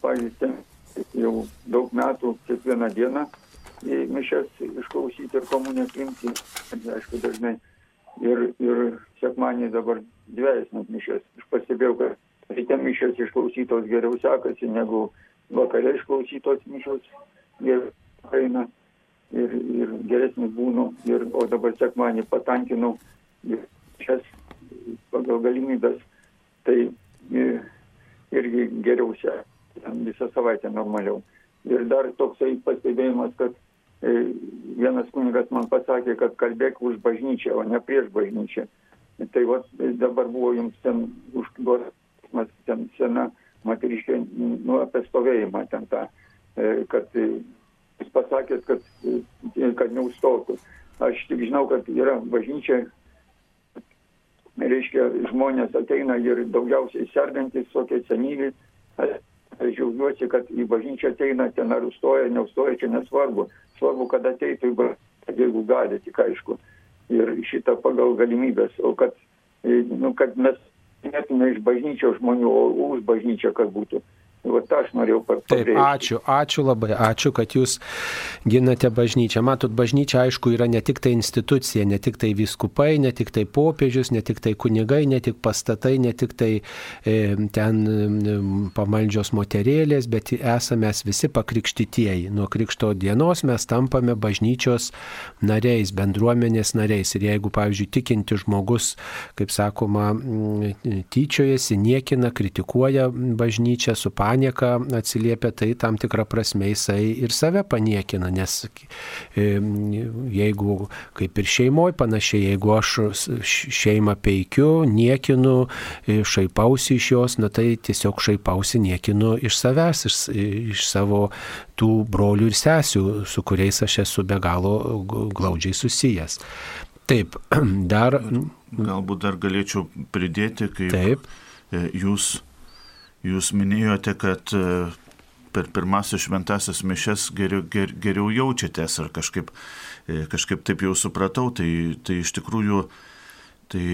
pavyzdžiui, jau daug metų kiekvieną dieną į mišęs išklausyti ir komuniją priimti. Aišku, dažnai ir, ir sekmanį dabar dviejas net mišės. Aš pastebėjau, kad ryte mišės išklausytos geriau sekasi negu vakare išklausytos mišos ir eina ir, ir geresnis būnu. Ir, o dabar sekmanį patankinau ir šias pagal galimybės, tai e, irgi geriau šią visą savaitę normaliau. Ir dar toksai pastebėjimas, kad vienas kunigas man pasakė, kad kalbėk už bažnyčią, o ne prieš bažnyčią. Tai va dabar buvo jums ten užduotas ten sena moteriškė, nu, apie stovėjimą ten tą, e, kad jūs pasakėt, kad, kad neužstotų. Aš tik žinau, kad yra bažnyčia, reiškia, žmonės ateina ir daugiausiai sergantis, tokie senyvi. Aš džiaugiuosi, kad į bažnyčią ateina, ten ar užstoja, neužstoja, čia nesvarbu. Svarbu, kad ateitų jeigu gali, tik aišku. Ir šitą pagal galimybės. O kad, nu, kad mes netume iš bažnyčios žmonių, o už bažnyčią, kad būtų. Va tą aš norėjau pabrėžti. Taip, ačiū, ačiū labai, ačiū, kad jūs ginate bažnyčią. Matot, bažnyčia aišku yra ne tik tai institucija, ne tik tai viskupai, ne tik tai popiežius, ne tik tai kunigai, ne tik pastatai, ne tik tai e, ten e, pamaldžios moterėlės, bet esame visi pakrikštytieji. Nuo krikšto dienos mes tampame bažnyčios nariais, bendruomenės nariais. Ir jeigu, pavyzdžiui, tikinti žmogus, kaip sakoma, tyčiojasi, niekina, kritikuoja bažnyčią su panikė, panieka atsiliepia, tai tam tikrą prasme jisai ir save paniekina, nes e, jeigu kaip ir šeimoje panašiai, jeigu aš šeimą peikiu, niekinu, e, šaipausi iš jos, na tai tiesiog šaipausi, niekinu iš savęs, iš, iš savo tų brolių ir sesių, su kuriais aš esu be galo glaudžiai susijęs. Taip, dar. Galbūt dar galėčiau pridėti, kaip Taip. E, jūs Jūs minėjote, kad e, per pirmasis šventasias mišes geriau, ger, geriau jaučiatės ar kažkaip, e, kažkaip taip jau supratau, tai, tai iš tikrųjų tai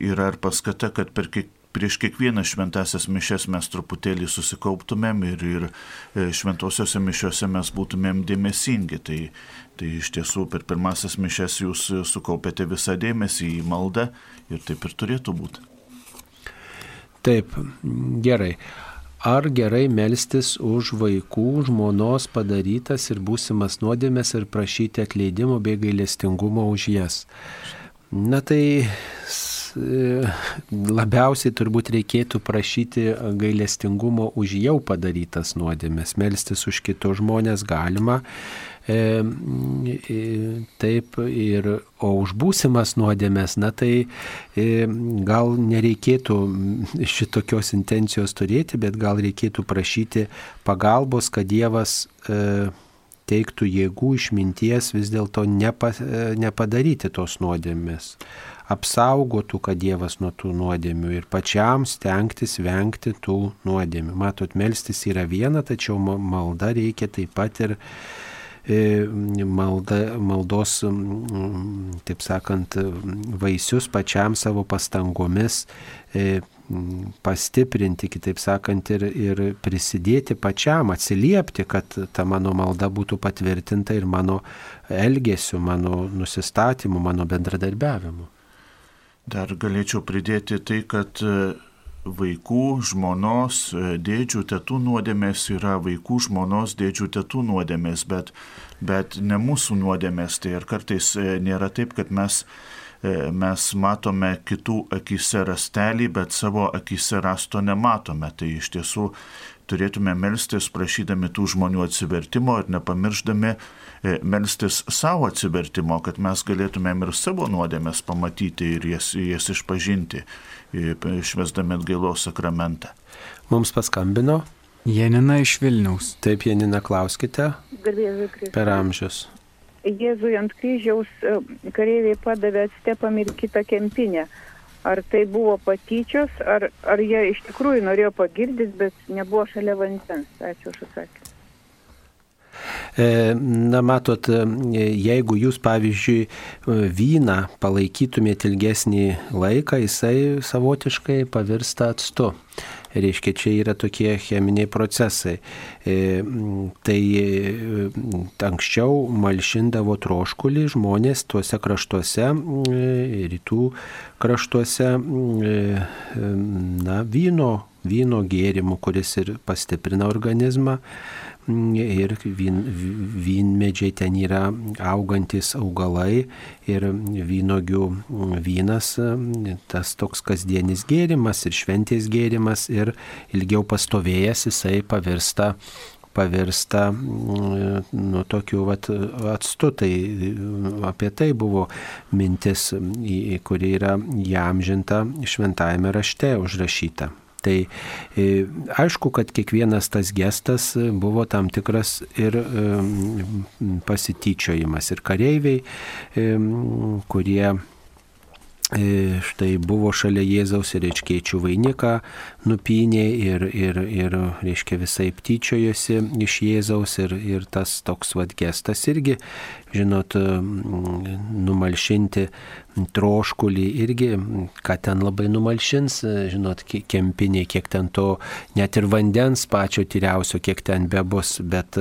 yra ir paskata, kad per kiek, prieš kiekvieną šventasias mišes mes truputėlį susikauptumėm ir, ir e, šventosiuose mišiuose mes būtumėm dėmesingi. Tai, tai iš tiesų per pirmasis mišes jūs sukaupėte visą dėmesį į maldą ir taip ir turėtų būti. Taip, gerai. Ar gerai melstis už vaikų, žmonos padarytas ir būsimas nuodėmės ir prašyti atleidimo bei gailestingumo už jas? Na tai labiausiai turbūt reikėtų prašyti gailestingumo už jau padarytas nuodėmės. Melstis už kitus žmonės galima, E, e, taip, ir, o už būsimas nuodėmės, na tai e, gal nereikėtų šitokios intencijos turėti, bet gal reikėtų prašyti pagalbos, kad Dievas teiktų jėgų išminties vis dėlto nepa, nepadaryti tos nuodėmės apsaugotų, kad Dievas nuo tų nuodėmių ir pačiam stengtis vengti tų nuodėmių. Matot, melstis yra viena, tačiau malda reikia taip pat ir E, malda, maldos, taip sakant, vaisius pačiam savo pastangomis pastiprinti, kitaip sakant, ir, ir prisidėti pačiam, atsiliepti, kad ta mano malda būtų patvirtinta ir mano elgesiu, mano nusistatymu, mano bendradarbiavimu. Dar galėčiau pridėti tai, kad vaikų, žmonos, e, dėdžių, tėtų nuodėmės yra vaikų, žmonos, dėdžių, tėtų nuodėmės, bet, bet ne mūsų nuodėmės. Tai ir kartais e, nėra taip, kad mes, e, mes matome kitų akise rastelį, bet savo akise rasto nematome. Tai iš tiesų turėtume melstis prašydami tų žmonių atsivertimo ir nepamiršdami melstis savo atsivertimo, kad mes galėtumėm ir savo nuodėmės pamatyti ir jas, jas išpažinti švesdami atgailos sakramentą. Mums paskambino. Janina iš Vilniaus. Taip, Janina, klauskite. Per amžius. Jėzui ant kryžiaus e, kareiviai padavė stepam ir kitą kempinę. Ar tai buvo patyčios, ar, ar jie iš tikrųjų norėjo pagirdyti, bet nebuvo šalia vandens. Ačiū už atsakymą. E, na, matot, e, jeigu jūs, pavyzdžiui, e, vyną palaikytumėte ilgesnį laiką, jisai savotiškai pavirsta atstu. Reiškia, čia yra tokie cheminiai procesai. E, tai e, anksčiau malšindavo troškulį žmonės tuose kraštuose, e, rytų kraštuose, na, vyno, vyno gėrimų, kuris ir pastiprina organizmą ir vyn, vynmedžiai ten yra augantis augalai ir vynogių vynas, tas toks kasdienis gėrimas ir šventės gėrimas ir ilgiau pastovėjęs jisai pavirsta pavirsta nu, tokiu vat, atstu. Tai apie tai buvo mintis, kuri yra įamžinta šventajame rašte užrašyta. Tai e, aišku, kad kiekvienas tas gestas buvo tam tikras ir e, pasityčiojimas. Ir kareiviai, e, kurie štai buvo šalia Jėzaus ir reiškiečių vainiką nupynė ir, ir, ir reiškia visai tyčiojosi iš Jėzaus ir, ir tas toks vad gestas irgi, žinot, numalšinti troškulį irgi, ką ten labai numalšins, žinot, kempiniai, kiek ten to, net ir vandens pačio tyriausio, kiek ten bebus, bet,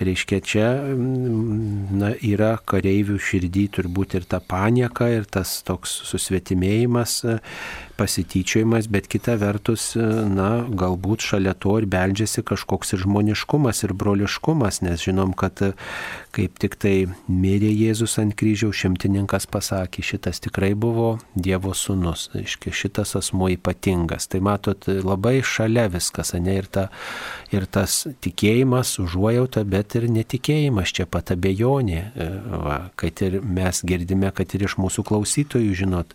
reiškia, čia na, yra kareivių širdį turbūt ir ta panieka, ir tas toks susvetimėjimas, pasityčiojimas, bet kita vertus, na, galbūt šalia to ir beldžiasi kažkoks ir žmoniškumas, ir broliškumas, nes žinom, kad kaip tik tai mirė Jėzus ant kryžiaus, šimtininkas pasakė, šitas tikrai buvo Dievo sūnus, aiškiai, šitas asmo ypatingas. Tai matot, labai šalia viskas, ne ir, ta, ir tas tikėjimas, užuojauta, bet ir netikėjimas, čia pat abejonė, va, kad ir mes girdime, kad ir iš mūsų klausytojų, žinot,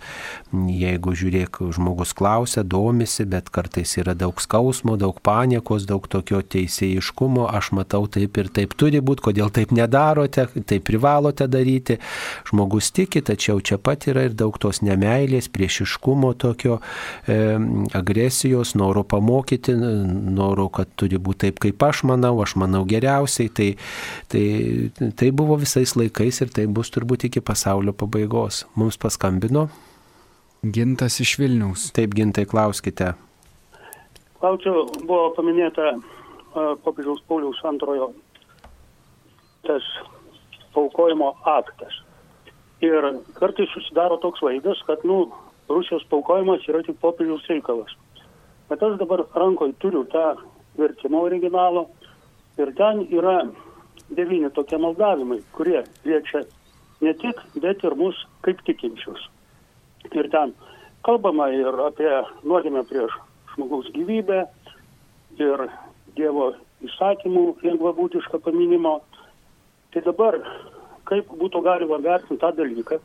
jeigu žiūrėk, žmogus klausia, domisi, bet kartais yra daug skausmo, daug paniekos, daug tokio teisėjiškumo, aš matau taip ir taip turi būti, kodėl taip nedarote, taip privalote daryti. Žmogus tiki, tačiau čia pat yra ir daug tos nemailės, priešiškumo tokio, e, agresijos, noro pamokyti, noro, kad turi būti taip, kaip aš manau, aš manau geriausiai. Tai, tai, tai buvo visais laikais ir tai bus turbūt iki pasaulio pabaigos. Mums paskambino. Gintas iš Vilniaus. Taip, gintai, klauskite. Klausiu, buvo paminėta popiežiaus Pauliaus antrojo tas paukojimo aktas. Ir kartais susidaro toks vaizdas, kad, nu, Rusijos paukojimas yra tik popiežiaus reikalas. Bet aš dabar rankoje turiu tą vertimo originalo ir ten yra devyni tokie maldavimai, kurie liečia ne tik, bet ir mus kaip tikinčius. Ir ten kalbama ir apie nuodėmę prieš žmogaus gyvybę, ir Dievo įsakymų lengvabūtišką paminimo. Tai dabar, kaip būtų galima vertinti tą dalyką,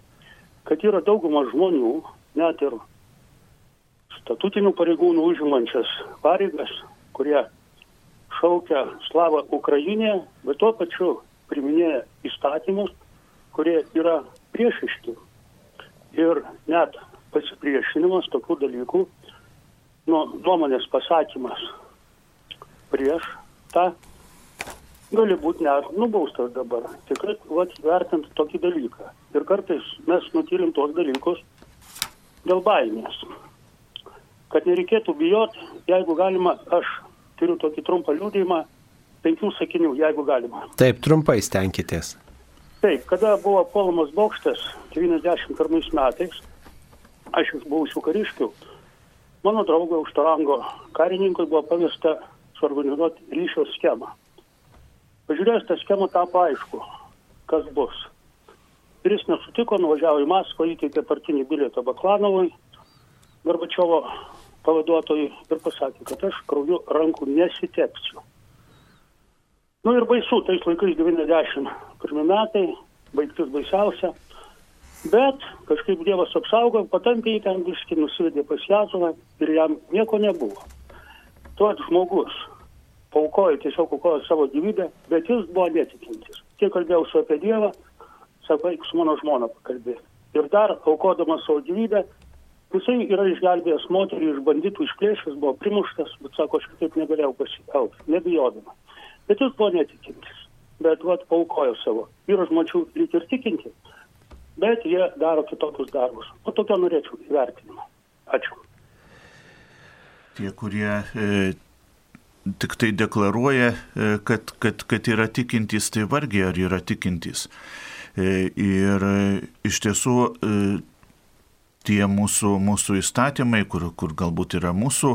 kad yra dauguma žmonių, net ir statutinių pareigūnų užimančias pareigas, kurie šaukia slavą Ukrainė, bet tuo pačiu priminėja įstatymus, kurie yra priešiški ir net pasipriešinimas tokių dalykų, nu, nuomonės pasakymas prieš tą gali būti net nubaustas dabar. Tikrai, vat, vertant tokį dalyką. Ir kartais mes nutylim tos dalykus dėl baimės. Kad nereikėtų bijot, jeigu galima, aš turiu tokį trumpą liūdėjimą, penkių sakinių, jeigu galima. Taip, trumpai stenkitės. Taip, kada buvo puolamas bokštas 91 metais, aš iš buvusių kariškių, mano draugo aukštorango karininkui buvo pavesta suorganizuoti ryšio schemą. Pažiūrėjęs tą schemą tapo aišku, kas bus. Ir jis nesutiko, nuvažiavo į Maskvą, įteikė partinį bilietą Baklanovui, Gorbačiovo pavaduotojui ir pasakė, kad aš krauju rankų nesitepsiu. Nu ir baisu, tais laikais 91 metai, baigtis baisiausia. Bet kažkaip Dievas apsaugo, patampė į ten viskį, nusivedė pas Jazovą ir jam nieko nebuvo. Tuo žmogus paukojo, tiesiog aukojo savo gyvybę, bet jis buvo netikintis. Kiek kalbėjau su apie Dievą, sako, eik su mano žmona pakalbėti. Ir dar aukodamas savo gyvybę, jisai yra išgelbėjęs moterį iš banditų išplėšęs, buvo primuštas, bet sako, aš kitaip negalėjau pasielgti, nebijodama bet jis buvo netikintis. Bet vat paukojo savo. Yra žmonių lyg ir tikinti, bet jie daro kitokius darbus. O tokio norėčiau įvertinimo. Ačiū. Tie, kurie e, tik tai deklaruoja, e, kad, kad, kad yra tikintys, tai vargiai ar yra tikintys. E, ir e, iš tiesų e, tie mūsų, mūsų įstatymai, kur, kur galbūt yra mūsų,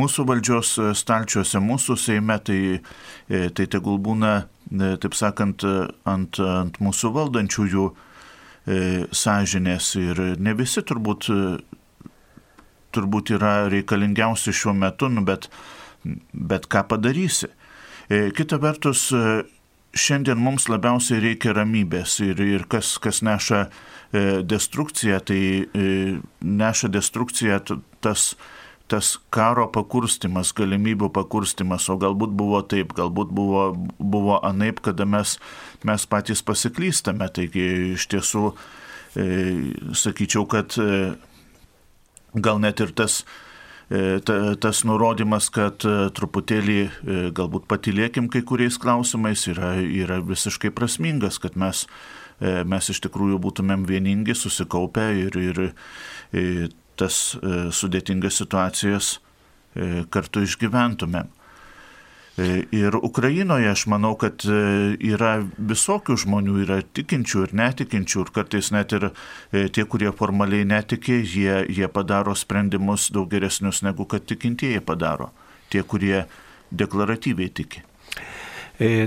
mūsų valdžios stalčiuose, mūsų seime, tai, tai tegul būna, taip sakant, ant, ant mūsų valdančiųjų sąžinės ir ne visi turbūt, turbūt yra reikalingiausi šiuo metu, nu, bet, bet ką padarysi. Kita vertus, šiandien mums labiausiai reikia ramybės ir, ir kas, kas neša e, destrukciją, tai e, neša destrukciją tas, tas karo pakurstimas, galimybių pakurstimas, o galbūt buvo taip, galbūt buvo, buvo anaip, kada mes, mes patys pasiklystame. Taigi iš tiesų e, sakyčiau, kad gal net ir tas ta, tas nurodymas, kad e, truputėlį e, galbūt patilėkim kai kuriais klausimais yra, yra visiškai prasmingas, kad mes, mes iš tikrųjų būtumėm vieningi, susikaupę ir, ir, ir tas sudėtingas situacijas kartu išgyventumėm. E, ir Ukrainoje aš manau, kad e, yra visokių žmonių, yra tikinčių ir netikinčių, ir kartais net ir e, tie, kurie formaliai netikė, jie, jie padaro sprendimus daug geresnius negu kad tikintieji padaro, tie, kurie deklaratyviai tiki.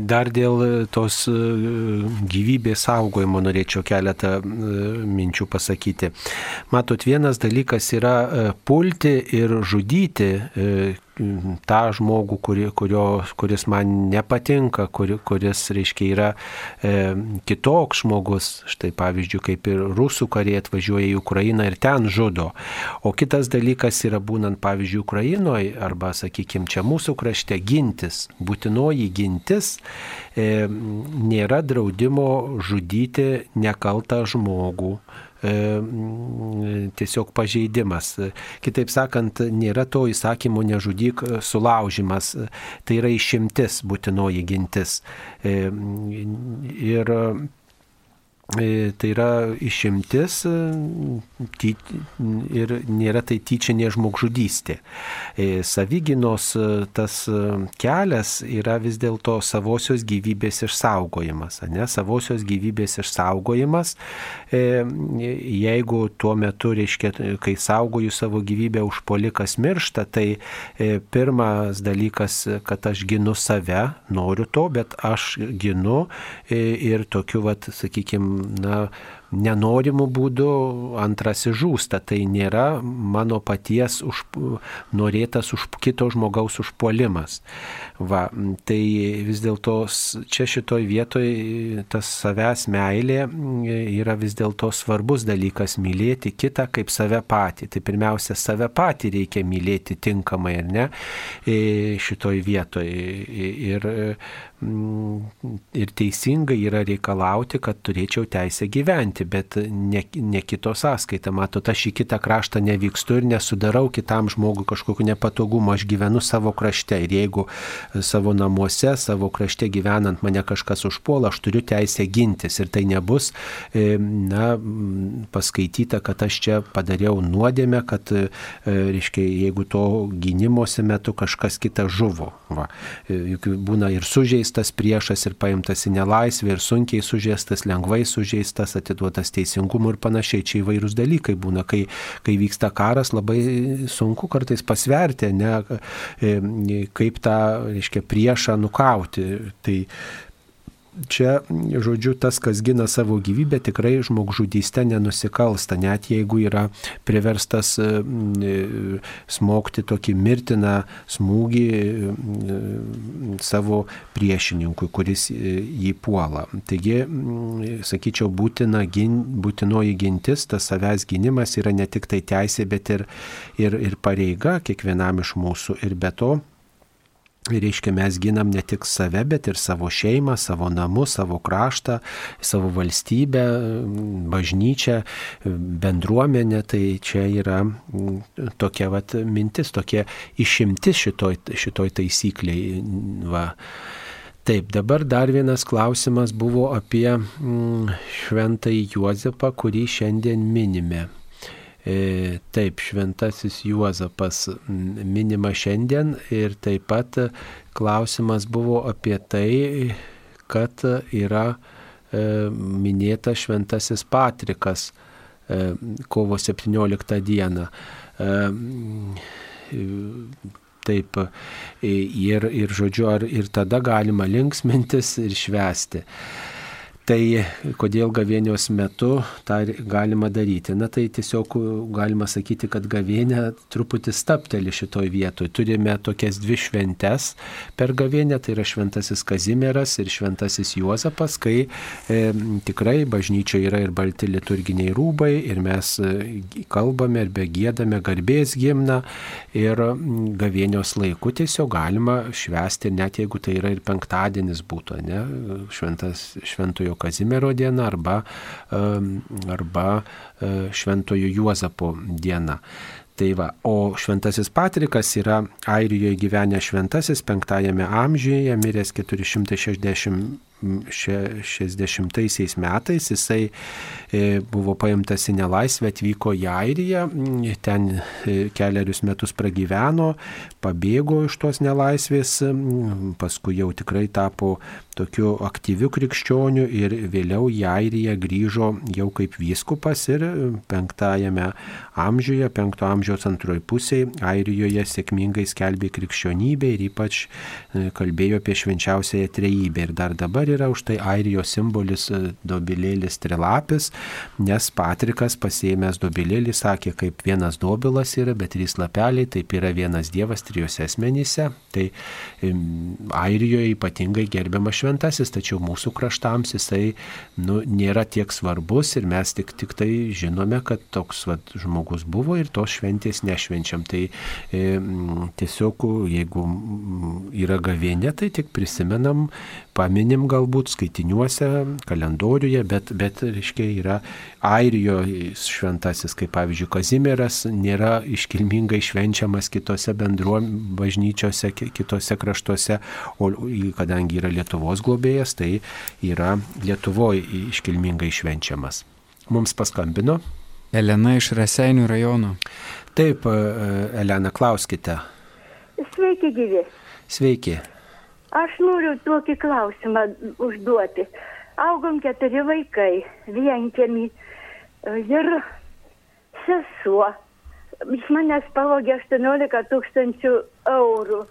Dar dėl tos gyvybės saugojimo norėčiau keletą minčių pasakyti. Matot, vienas dalykas yra pulti ir žudyti tą žmogų, kuri, kurio, kuris man nepatinka, kuri, kuris, reiškia, yra e, kitoks žmogus, štai pavyzdžiui, kaip ir rusų kariai atvažiuoja į Ukrainą ir ten žudo. O kitas dalykas yra būnant, pavyzdžiui, Ukrainoje arba, sakykime, čia mūsų krašte gintis, būtinoji gintis, e, nėra draudimo žudyti nekaltą žmogų tiesiog pažeidimas. Kitaip sakant, nėra to įsakymo nežudyk sulaužimas, tai yra išimtis būtinoji gintis. E, ir E, tai yra išimtis e, ir nėra tai tyčinė žmogžudystė. E, savyginos tas kelias yra vis dėlto savosios gyvybės išsaugojimas. Ne? Savosios gyvybės išsaugojimas, jeigu tuo metu, reiškia, kai saugoju savo gyvybę užpolikas miršta, tai pirmas dalykas, kad aš ginu save, noriu to, bet aš ginu ir tokiu, vat, sakykime, na, nenorimų būdų, antrasis žūsta. Tai nėra mano paties už, norėtas už kito žmogaus užpuolimas. Va, tai vis dėlto čia šitoj vietoj tas savęs meilė yra vis dėlto svarbus dalykas - mylėti kitą kaip save patį. Tai pirmiausia, save patį reikia mylėti tinkamai, ar ne, šitoj vietoj. Ir, ir teisingai yra reikalauti, kad turėčiau teisę gyventi gyventi, bet ne, ne kito sąskaita. Matot, aš į kitą kraštą nevykstu ir nesudarau kitam žmogui kažkokiu nepatogumu, aš gyvenu savo krašte ir jeigu savo namuose, savo krašte gyvenant mane kažkas užpuola, aš turiu teisę gintis ir tai nebus, e, na, paskaityta, kad aš čia padariau nuodėmę, kad, e, reiškia, jeigu to gynimuose metu kažkas kitas žuvo. Va. E, juk būna ir sužeistas priešas, ir paimtas į nelaisvę, ir sunkiai sužeistas, lengvai sužeistas, atiduotas tas teisingumu ir panašiai. Čia įvairūs dalykai būna, kai, kai vyksta karas, labai sunku kartais pasverti, ne, kaip tą, reiškia, priešą nukauti. Tai čia, žodžiu, tas, kas gina savo gyvybę, tikrai žmogžudystę nenusikalsta, net jeigu yra priverstas e, smogti tokį mirtiną smūgį e, savo priešininkui, kuris e, jį puola. Taigi, sakyčiau, būtina, gin, būtinoji gintis, tas savęs gynimas yra ne tik tai teisė, bet ir, ir, ir pareiga kiekvienam iš mūsų. Ir be to, Reiškia, mes ginam ne tik save, bet ir savo šeimą, savo namus, savo kraštą, savo valstybę, bažnyčią, bendruomenę. Tai čia yra mm, tokia vat, mintis, tokia išimtis šitoj, šitoj taisykliai. Va. Taip, dabar dar vienas klausimas buvo apie mm, šventąjį Juozapą, kurį šiandien minime. E, taip, šventasis Juozapas minima šiandien ir taip pat klausimas buvo apie tai, kad yra e, minėtas šventasis Patrikas kovo 17 dieną. Taip, ir, ir žodžiu, ir tada galima linksmintis ir švesti. Tai kodėl gavėnios metu tą galima daryti? Na tai tiesiog galima sakyti, kad gavėnė truputį stapteli šitoj vietoje. Turime tokias dvi šventes per gavėnę, tai yra šventasis Kazimieras ir šventasis Juozapas, kai e, tikrai bažnyčioje yra ir balti liturginiai rūbai ir mes e, kalbame ir begėdame garbės gimną ir gavėnios laiku tiesiog galima švesti, net jeigu tai yra ir penktadienis būtų, ne, šventas, šventojo Šventojo Kazimiero diena arba, arba e, Šventojo Juozapo diena. Tai va, o Šventasis Patrikas yra Airijoje gyvenęs šventasis penktajame amžiuje, miręs 460 60 metais jisai e, buvo paimtas į nelaisvę, atvyko į Airiją, ten e, keliarius metus pragyveno, pabėgo iš tos nelaisvės, paskui jau tikrai tapo tokiu aktyviu krikščioniu ir vėliau į Airiją grįžo jau kaip vyskupas ir penktajame amžiuje, penkto amžiaus antroji pusėje Airijoje sėkmingai skelbė krikščionybę ir ypač e, kalbėjo apie švenčiausiąją trejybę. Ir dar dabar yra už tai Airijos simbolis e, dobilėlis trilapis, nes Patrikas pasėmęs dobilėlį sakė, kaip vienas dobilas yra, bet trys lapeliai, taip yra vienas Dievas trijose asmenyse. Tai Airijoje ypatingai gerbiamas šventasis, tačiau mūsų kraštams jisai nu, nėra tiek svarbus ir mes tik, tik tai žinome, kad toks vat, žmogus buvo ir tos šventės nešvenčiam. Tai e, tiesiog jeigu yra gavėnė, tai tik prisimenam, paminim galbūt skaitiniuose, kalendoriuje, bet, bet reiškia, yra Airijoje šventasis, kaip pavyzdžiui Kazimieras, nėra iškilmingai švenčiamas kitose bendruo bažnyčiose, kitose kraštuose, o kadangi yra Lietuvos Lietuvos globėjas, tai yra Lietuvoje iškilmingai švenčiamas. Mums paskambino. Elena iš Raseinių rajono. Taip, e, Elena, klauskite. Sveiki, gyvi. Sveiki. Aš noriu tokį klausimą užduoti. Augom keturi vaikai, vienkiami ir sesuo. Iš manęs pavogė 18 tūkstančių eurų,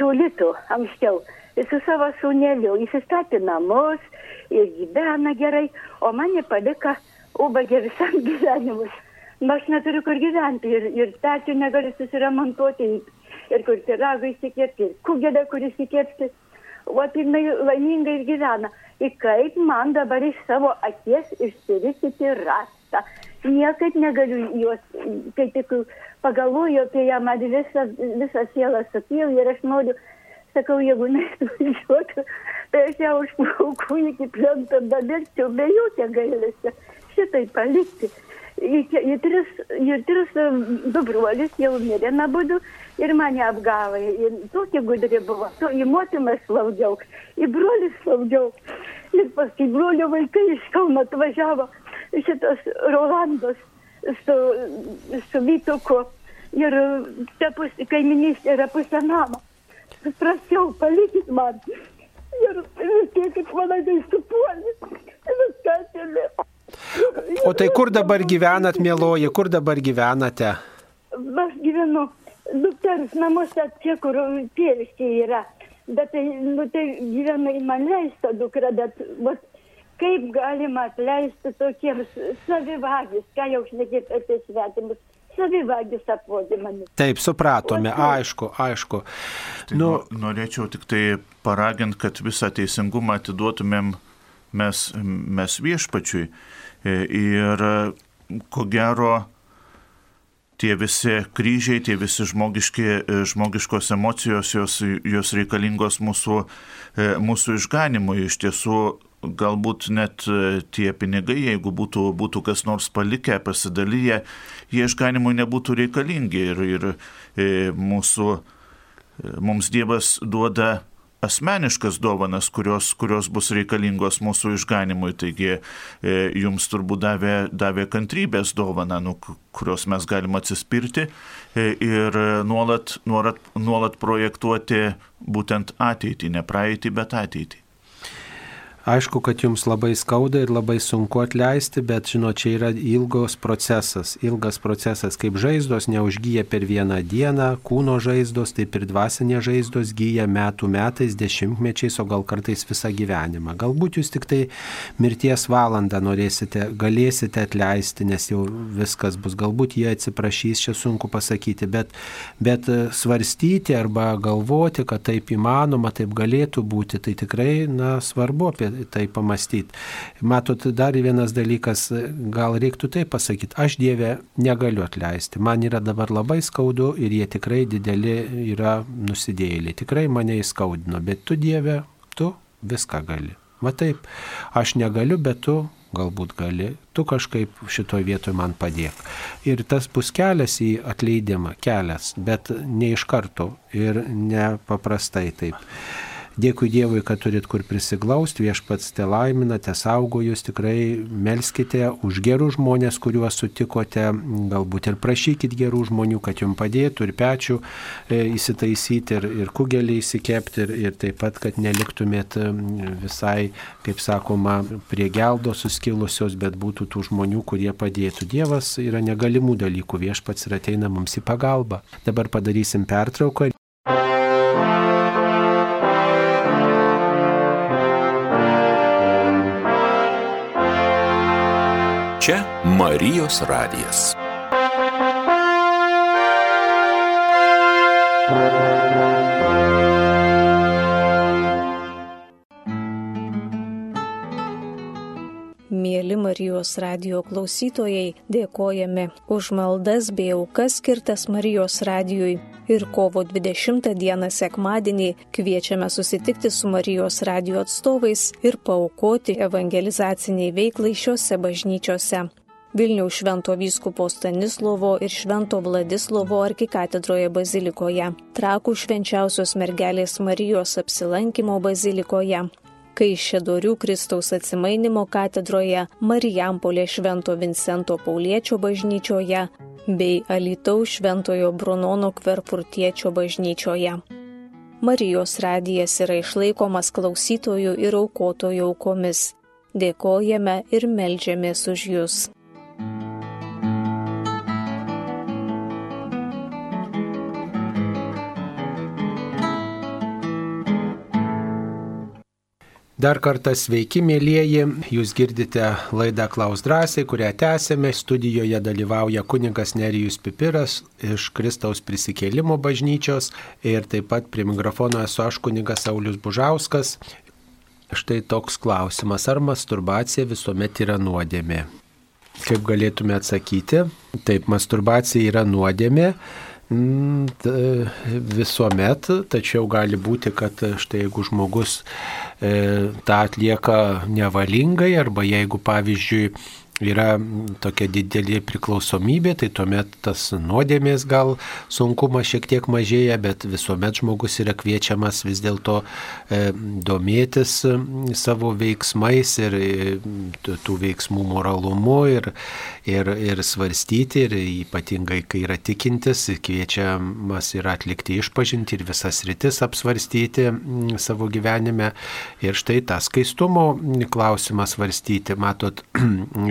tų litų anksčiau su savo sūneliu įsistatė namus ir gyvena gerai, o mane palika ubagė visam gyvenimus. Na, aš neturiu kur gyventi ir, ir stačių negaliu susiremontuoti, ir kur tiragai įsikėpti, ir kugelė, kur įsikėpti. O jinai laimingai ir gyvena. Ir kaip man dabar iš savo akies išsirisyti rastą. Niekaip negaliu juos, kai tik pagalvoju apie ją, man visą, visą sielą supijau ir aš noriu sakau, jeigu neatvažiuotų, tai aš ją užplaukau iki plento damirčiau be jokio gailesio. Šitai palikti. Ir tris, ir tris du brolius jau mirė nabudu ir mane apgavo. Ir tokia gudri buvo. To, į motiną slaugiau, į brolį slaugiau. Ir paskui brolio vaikai iš Kauno atvažiavo šitas Rolandas su, su Vytuku. Ir ta kaiminystė yra pusė namo prašiau, palikit man. Ir vis tiek mane neišsupuoli. Viską atėmė. O tai kur dabar gyvenat, mėloji, kur dabar gyvenate? Aš gyvenu dukters namuose, čia kur tėviškiai yra. Bet tai, nu, tai gyvena į man leista dukra, bet vat, kaip galima atleisti tokiems savivagis, ką jau šnekėti apie svetimus savivagis apvodė mane. Taip, supratome, aišku, aišku. Tai nu, norėčiau tik tai paraginti, kad visą teisingumą atiduotumėm mes, mes viešpačiui. E, ir ko gero, tie visi kryžiai, tie visi žmogiški, e, žmogiškos emocijos, jos, jos reikalingos mūsų, e, mūsų išganimui. Iš tiesų galbūt net e, tie pinigai, jeigu būtų, būtų kas nors palikę, pasidalyję, jie išganimui nebūtų reikalingi ir, ir, e, mūsų, e, mums Dievas duoda asmeniškas dovanas, kurios, kurios bus reikalingos mūsų išganimui. Taigi e, jums turbūt davė, davė kantrybės dovaną, nu, kurios mes galime atsispirti e, ir nuolat, nuolat, nuolat projektuoti būtent ateitį, ne praeitį, bet ateitį. Aišku, kad jums labai skauda ir labai sunku atleisti, bet žinot, čia yra ilgos procesas. Ilgas procesas, kaip žaizdos neužgyja per vieną dieną, kūno žaizdos, taip ir dvasinė žaizdos gyja metų metais, dešimtmečiais, o gal kartais visą gyvenimą. Galbūt jūs tik tai mirties valandą norėsite, galėsite atleisti, nes jau viskas bus. Galbūt jie atsiprašys, čia sunku pasakyti, bet, bet svarstyti arba galvoti, kad taip įmanoma, taip galėtų būti, tai tikrai, na, svarbu apie tai pamastyti. Matot, dar vienas dalykas, gal reiktų tai pasakyti, aš Dievę negaliu atleisti, man yra dabar labai skaudu ir jie tikrai dideli yra nusidėjėliai, tikrai mane įskaudino, bet tu Dieve, tu viską gali. Va taip, aš negaliu, bet tu galbūt gali, tu kažkaip šitoje vietoje man padėk. Ir tas bus kelias į atleidimą, kelias, bet ne iš karto ir ne paprastai taip. Dėkui Dievui, kad turit kur prisiglausti, viešpats te laimina, te saugo jūs, tikrai melskite už gerus žmonės, kuriuos sutikote, galbūt ir prašykit gerų žmonių, kad jums padėtų ir pečių e, įsitaisyti, ir, ir kugelį įsikepti, ir, ir taip pat, kad neliktumėt visai, kaip sakoma, prie geldo suskilusios, bet būtų tų žmonių, kurie padėtų. Dievas yra negalimų dalykų, viešpats ir ateina mums į pagalbą. Dabar padarysim pertrauką. Marijos radijas. Mėly Marijos radio klausytojai, dėkojame už maldas bei aukas skirtas Marijos radijui. Ir kovo 20 dieną sekmadienį kviečiame susitikti su Marijos radio atstovais ir paukoti evangelizaciniai veiklai šiuose bažnyčiose. Vilniaus Švento vyskupo Stanislovo ir Švento Vladislovo arkikatedroje bazilikoje, Trakų švenčiausios mergelės Marijos apsilankimo bazilikoje, Kaišėdorių Kristaus atsimainimo katedroje, Marijampolė Švento Vincento Pauliečio bažnyčioje bei Alitaus Šventojo Brunono Kverpurtiečio bažnyčioje. Marijos radijas yra išlaikomas klausytojų ir aukotojų aukomis. Dėkojame ir melžiamės už Jūs. Dar kartą sveiki, mėlyjeji, jūs girdite laidą Klaus drąsiai, kurią tęsėme. Studijoje dalyvauja kuningas Nerijus Pipiras iš Kristaus prisikėlimo bažnyčios ir taip pat prie mikrofono esu aš kuningas Saulis Bužauskas. Štai toks klausimas, ar masturbacija visuomet yra nuodėmė? Kaip galėtume atsakyti? Taip, masturbacija yra nuodėmė Mm, visuomet, tačiau gali būti, kad štai jeigu žmogus e, tą atlieka nevalingai arba jeigu pavyzdžiui yra tokia didelė priklausomybė, tai tuomet tas nuodėmės gal sunkumas šiek tiek mažėja, bet visuomet žmogus yra kviečiamas vis dėlto e, domėtis savo veiksmais ir e, tų veiksmų moralumu ir, ir, ir svarstyti, ir ypatingai kai yra tikintis, kviečiamas yra atlikti išpažinti ir visas rytis apsvarstyti savo gyvenime. Ir štai tas skaistumo klausimas svarstyti, matot,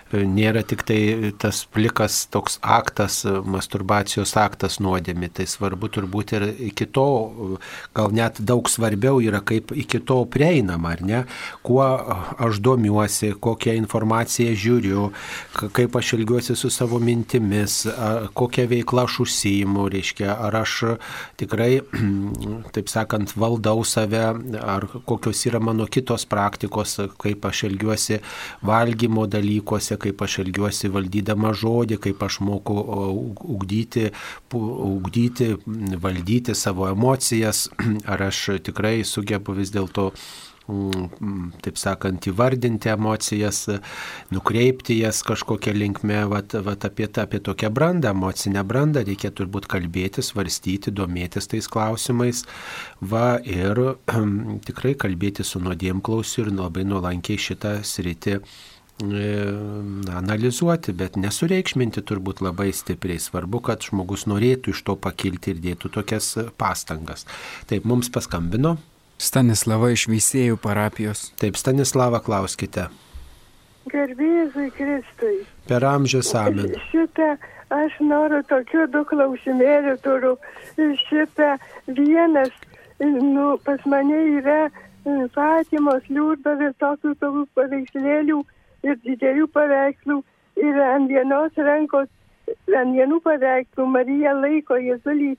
nėra tik tai tas plikas toks aktas, masturbacijos aktas nuodėmi. Tai svarbu turbūt ir iki to, gal net daug svarbiau yra kaip iki to prieinama, ar ne? Kuo aš domiuosi, kokią informaciją žiūriu, kaip aš ilgiuosi su savo mintimis, kokią veiklą aš užsijimu, reiškia, ar aš tikrai, taip sakant, valdau save, ar kokios yra mano kitos praktikos, kaip aš ilgiuosi valgymo dalykuose, kaip aš elgiuosi valdydama žodį, kaip aš moku ugdyti, ugdyti valdyti savo emocijas, ar aš tikrai sugebu vis dėlto mm, taip sakant, įvardinti emocijas, nukreipti jas kažkokią linkmę, vat, vat apie, tą, apie tokią brandą, emocinę brandą reikia turbūt kalbėti, svarstyti, domėtis tais klausimais, va ir tikrai kalbėti su nuodėmklausiu ir labai nuolankiai šitą sritį analizuoti, bet nesureikšminti turbūt labai stipriai. Svarbu, kad žmogus norėtų iš to pakilti ir dėtų tokias pastangas. Taip, mums paskambino. Stanislava iš Veisėjų parapijos. Taip, Stanislava, klauskite. Garbėzui Kristui. Per amžius amen. Šitą aš noriu tokių du klausimėlių turiu. Šitą vienas, nu, pas mane yra e, Fatimos liūdavė tokių tokių paveikslėlių ir didelių paveikslų. Ir ant vienos rankos, ant vienų paveikslų Marija laiko Jėzulį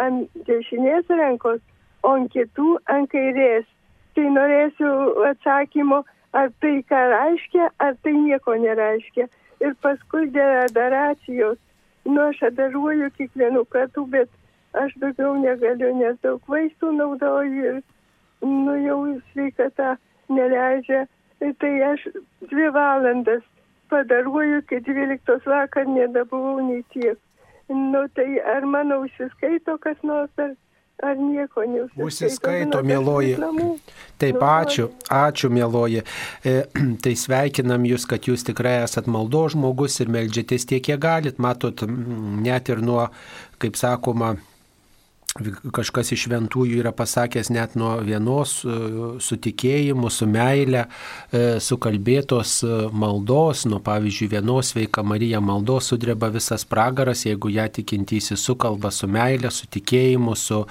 ant dešinės rankos, o ant kitų ant kairės. Tai norėsiu atsakymo, ar tai ką reiškia, ar tai nieko nereiškia. Ir paskui dėl adaracijos, nu aš adaruoju kiekvienų kartų, bet aš daugiau negaliu, nes daug vaistų naudoju ir nu jau sveikata neleidžia. Tai aš dvi valandas padaruoju, iki 12 vakar nedabuvau nei tiek. Nu tai ar mano užsiskaito kas nors, ar, ar nieko neužsiskaito. Užsiskaito, mėloji. Taip, ačiū, ačiū, mėloji. E, tai sveikinam Jūs, kad Jūs tikrai esat maldo žmogus ir melžiatės tiek, kiek galit. Matot, net ir nuo, kaip sakoma, kažkas iš šventųjų yra pasakęs net nuo vienos e, su tikėjimu, su meile, e, sukalbėtos e, maldos, nuo pavyzdžiui vienos veika Marija maldos sudreba visas pragaras, jeigu ją tikintysi sukalba su meile, su tikėjimu, su,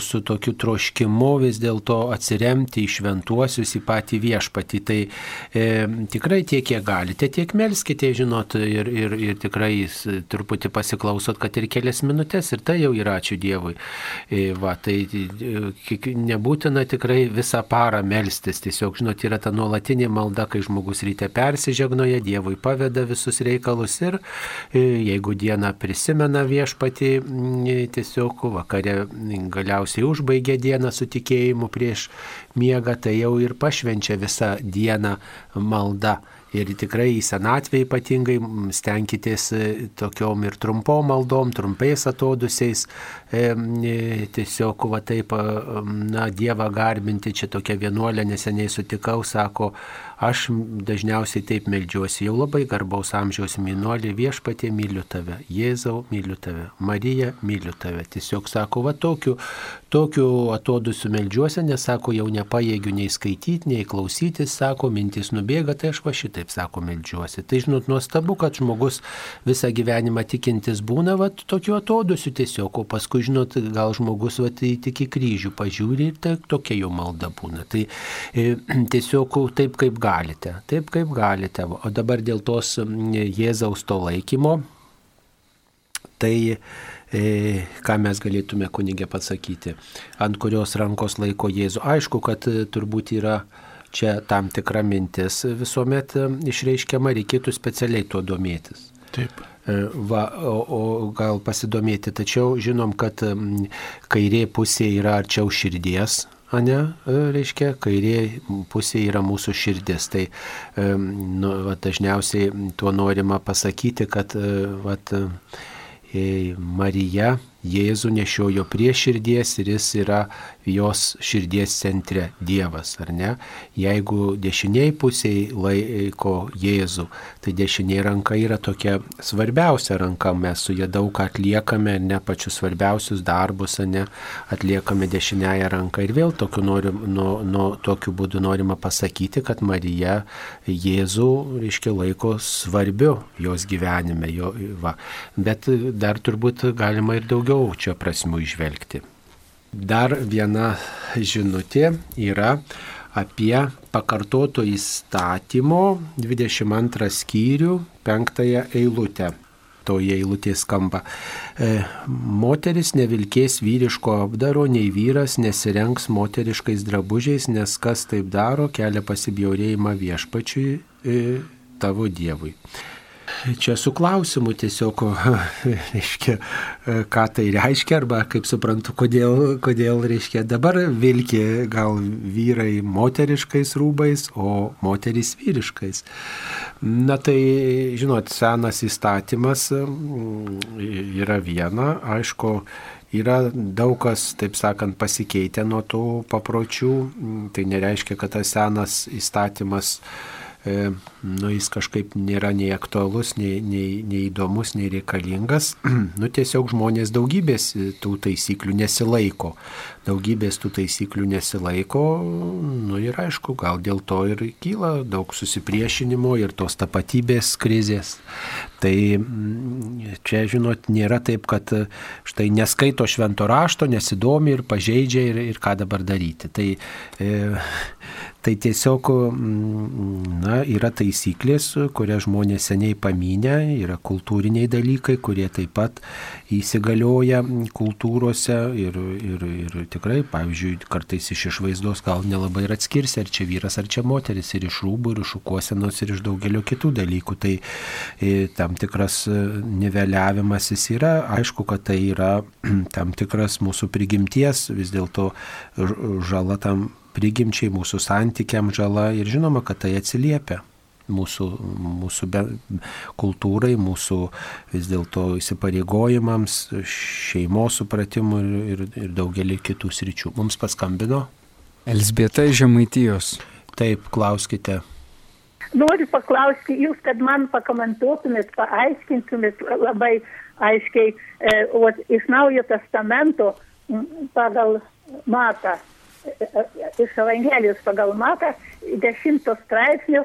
su tokiu troškimu vis dėlto atsiremti į šventuosius, į patį viešpatį. Tai e, tikrai tiek, kiek galite, tiek melskite, žinot, ir, ir, ir tikrai truputį pasiklausot, kad ir kelias minutės, ir tai jau yra ačiū Dievui. Dievui. Va, tai nebūtina tikrai visą parą melstis, tiesiog, žinot, yra ta nuolatinė malda, kai žmogus ryte persižegnoja, Dievui paveda visus reikalus ir jeigu dieną prisimena viešpati, tiesiog vakare galiausiai užbaigia dieną su tikėjimu prieš miegą, tai jau ir pašvenčia visą dieną malda. Ir tikrai į senatvę ypatingai stenkitės e, tokiom ir trumpom maldom, trumpais atodusiais, e, e, tiesiog va taip, na, Dievą garbinti, čia tokia vienuolė neseniai sutikau, sako, Aš dažniausiai taip meldžiuosi, jau labai garbaus amžiaus minuolį, viešpatė myliu tave, Jėzau myliu tave, Marija myliu tave. Tiesiog sako, va tokiu, tokiu atodusiu meldžiuosi, nes sako, jau nepajėgiu nei skaityti, nei klausytis, sako, mintis nubėga, tai aš va šitaip sako meldžiuosi. Tai žinot, nuostabu, kad žmogus visą gyvenimą tikintis būna, va tokiu atodusiu tiesiog, o paskui, žinot, gal žmogus va tai tik į kryžių pažiūri ir tai tokia jo malda būna. Tai e, tiesiog taip kaip galite, taip kaip galite. O dabar dėl tos Jėzaus to laikymo, tai e, ką mes galėtume kunigė pasakyti, ant kurios rankos laiko Jėzų. Aišku, kad e, turbūt yra čia tam tikra mintis visuomet e, išreiškiama, reikėtų specialiai tuo domėtis. Taip. E, va, o, o gal pasidomėti, tačiau žinom, kad kairė pusė yra arčiau širdies, ane, e, reiškia, kairė pusė yra mūsų širdis. Tai nu, va, dažniausiai tuo norima pasakyti, kad va, Marija Jėzų nešiojo prie širdies ir jis yra jos širdies centre Dievas, ar ne? Jeigu dešiniai pusiai laiko Jėzų, tai dešinė ranka yra tokia svarbiausia ranka, mes su ją daug atliekame, ne pačius svarbiausius darbus, ne atliekame dešiniąją ranką. Ir vėl tokiu, norim, nu, nu, tokiu būdu norima pasakyti, kad Marija Jėzų, reiškia, laiko svarbiu jos gyvenime. Jo, va. Bet dar turbūt galima ir daugiau čia prasmių išvelgti. Dar viena žinutė yra apie pakartoto įstatymo 22 skyrių 5 eilutę. Toje eilutė skamba. E, moteris nevilkės vyriško apdaro, nei vyras nesirenks moteriškais drabužiais, nes kas taip daro, kelia pasibjaurėjimą viešpačiui e, tavo Dievui. Čia su klausimu tiesiog, reiškia, ką tai reiškia, arba kaip suprantu, kodėl, kodėl reiškia, dabar vilki gal vyrai moteriškais rūbais, o moterys vyriškais. Na tai, žinot, senas įstatymas mm, yra viena, aišku, yra daug kas, taip sakant, pasikeitę nuo tų papročių, tai nereiškia, kad tas senas įstatymas e, nu, jis kažkaip nėra nei aktualus, nei, nei, nei įdomus, nei reikalingas. nu, tiesiog žmonės daugybės tų taisyklių nesilaiko. Daugybės tų taisyklių nesilaiko, nu ir aišku, gal dėl to ir kyla daug susipriešinimo ir tos tapatybės krizės. Tai mm, čia, žinot, nėra taip, kad štai neskaito švento rašto, nesidomi ir pažeidžia ir, ir ką dabar daryti. Tai, e, Tai tiesiog mm, na, yra taisyklės, kurias žmonės seniai paminė, yra kultūriniai dalykai, kurie taip pat įsigalioja kultūrose ir, ir, ir tikrai, pavyzdžiui, kartais iš išvaizdos gal nelabai ir atskirsi, ar čia vyras, ar čia moteris, ir iš rūbų, ir iš šukuosenos, ir iš daugelio kitų dalykų. Tai e, tam tikras e, niveliavimas jis yra, aišku, kad tai yra tam tikras mūsų prigimties vis dėlto žala tam prigimčiai, mūsų santykiam žala ir žinoma, kad tai atsiliepia mūsų, mūsų be, kultūrai, mūsų vis dėlto įsipareigojimams, šeimos supratimui ir, ir, ir daugelį kitų sričių. Mums paskambino. Elsbieta iš Žemaitijos. Taip, klauskite. Noriu paklausti jūs, kad man pakomentuotumėt, paaiškintumėt labai aiškiai e, o, iš Naujo testamento pagal Matą iš Evangelijos pagal Matą, 10 straipsnių,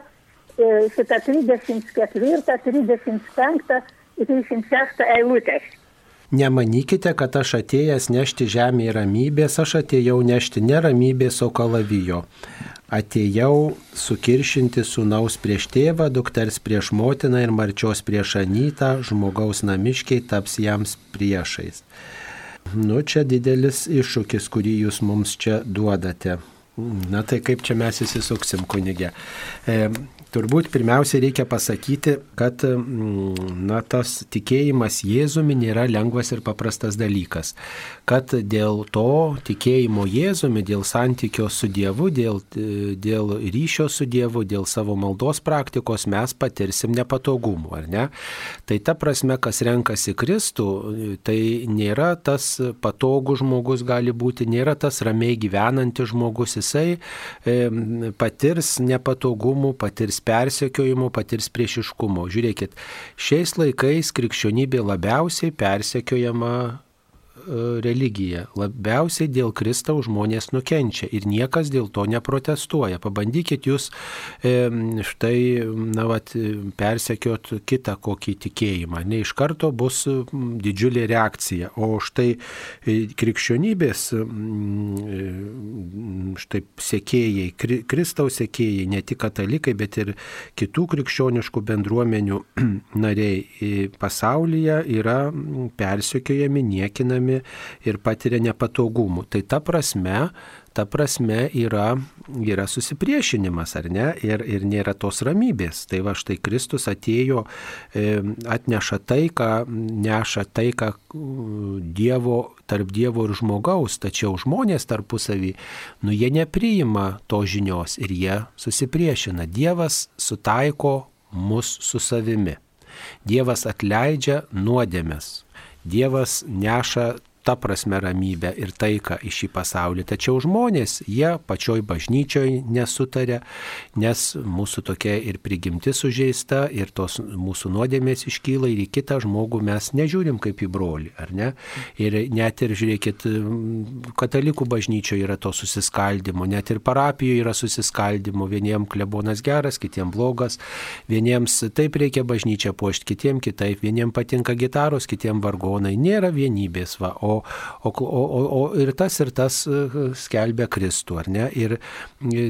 šitą 34, 35 ir 36 eilutės. Nemanykite, kad aš atėjęs nešti žemėje ramybės, aš atėjau nešti ne ramybės, o kalavijo. Atėjau sukiršinti sunaus prieš tėvą, dukters prieš motiną ir marčios prieš anytą, žmogaus namiškiai taps jiems priešais. Nu, čia didelis iššūkis, kurį jūs mums čia duodate. Na tai kaip čia mes įsisuksim, kunigė. E, Turbūt pirmiausia reikia pasakyti, kad mm, na, tas tikėjimas Jėzumi nėra lengvas ir paprastas dalykas. Kad dėl to tikėjimo Jėzumi, dėl santykio su Dievu, dėl, dėl ryšio su Dievu, dėl savo maldos praktikos mes patirsim nepatogumų, ar ne? Tai ta prasme, kas renkasi Kristų, tai nėra tas patogų žmogus gali būti, nėra tas ramiai gyvenantis žmogus, jisai e, patirs nepatogumų, patirs patirs persekiojimo, patirs priešiškumo. Žiūrėkit, šiais laikais krikščionybė labiausiai persekiojama religija. Labiausiai dėl Kristaus žmonės nukenčia ir niekas dėl to neprotestuoja. Pabandykit jūs e, štai, na, vat, persekiot kitą kokį tikėjimą. Ne iš karto bus didžiulė reakcija. O štai e, krikščionybės štai sekėjai, Kristaus sekėjai, ne tik katalikai, bet ir kitų krikščioniškų bendruomenių nariai pasaulyje yra persekiojami, niekinami ir patiria nepatogumų. Tai ta prasme, ta prasme yra, yra susipriešinimas, ar ne, ir, ir nėra tos ramybės. Tai va štai Kristus atėjo, e, atneša taiką, neša taiką Dievo, tarp Dievo ir žmogaus, tačiau žmonės tarpusavį, nu jie nepriima to žinios ir jie susipriešina. Dievas sutaiko mus su savimi. Dievas atleidžia nuodėmės. Dievas neša ta prasme ramybę ir taiką į šį pasaulį. Tačiau žmonės, jie pačioj bažnyčioj nesutarė, nes mūsų tokia ir prigimti sužeista, ir tos mūsų nuodėmės iškyla ir į kitą žmogų mes nežiūrim kaip į brolį, ar ne? Ir net ir, žiūrėkit, katalikų bažnyčioje yra to susiskaldimo, net ir parapijoje yra susiskaldimo, vieniems klebonas geras, kitiems blogas, vieniems taip reikia bažnyčią puošti, kitiems kitaip, vieniems patinka gitaros, kitiems vargonai, nėra vienybės, va, o o, o, o, o ir tas ir tas e, skelbia Kristų, ar ne? Ir e,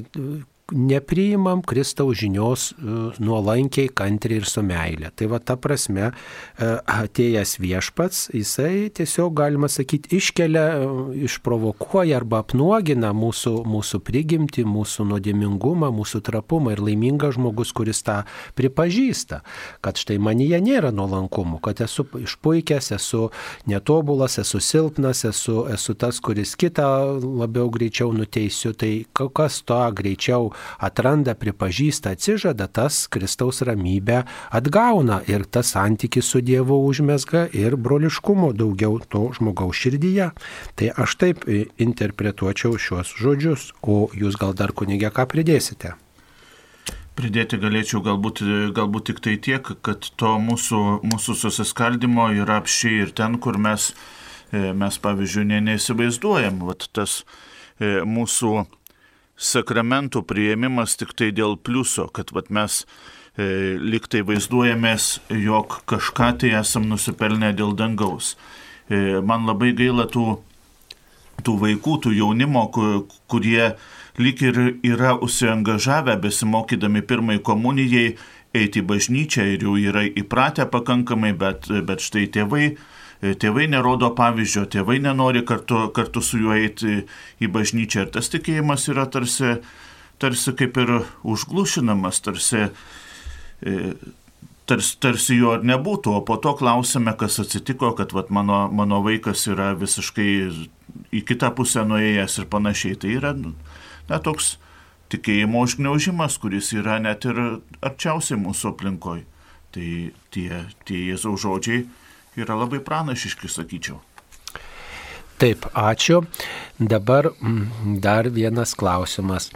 nepriimam Kristaus žinios e, nuolankiai, kantriai ir su meilė. Tai va ta prasme, e, atėjęs viešpats, jisai tiesiog, galima sakyti, iškelia, e, išprovokuoja arba apnuogina mūsų, mūsų prigimti, mūsų nuodėmingumą, mūsų trapumą ir laimingas žmogus, kuris tą pripažįsta, kad štai manyje nėra nuolankumo, kad esu išpuikęs, esu netobulas, esu silpnas, esu, esu tas, kuris kitą labiau greičiau nuteisiu, tai kas to greičiau atranda, pripažįsta, atsižada, tas Kristaus ramybę atgauna ir tas santykis su Dievu užmesga ir broliškumo daugiau to žmogaus širdyje. Tai aš taip interpretuočiau šios žodžius, o jūs gal dar kunigė ką pridėsite? Pridėti galėčiau galbūt, galbūt tik tai tiek, kad to mūsų, mūsų susiskaldimo yra apšiai ir ten, kur mes, e, mes pavyzdžiui, ne, neįsivaizduojam. Vat tas e, mūsų sakramentų prieimimas tik tai dėl pliuso, kad vat mes e, liktai vaizduojamės, jog kažką tai esam nusipelnę dėl dangaus. E, man labai gaila tų, tų vaikų, tų jaunimo, kur, kurie lyg ir yra užsiengažavę besimokydami pirmai komunijai eiti į bažnyčią ir jau yra įpratę pakankamai, bet, bet štai tėvai, tėvai nerodo pavyzdžio, tėvai nenori kartu, kartu su juo eiti į bažnyčią ir tas tikėjimas yra tarsi, tarsi kaip ir užglušinamas, tarsi, e, tarsi, tarsi jo ir nebūtų, o po to klausime, kas atsitiko, kad vat, mano, mano vaikas yra visiškai į kitą pusę nuėjęs ir panašiai. Tai yra na, toks tikėjimo užgneužimas, kuris yra net ir arčiausiai mūsų aplinkoje. Tai tie, tie Jėzaus žodžiai yra labai pranašiški, sakyčiau. Taip, ačiū. Dabar mm, dar vienas klausimas.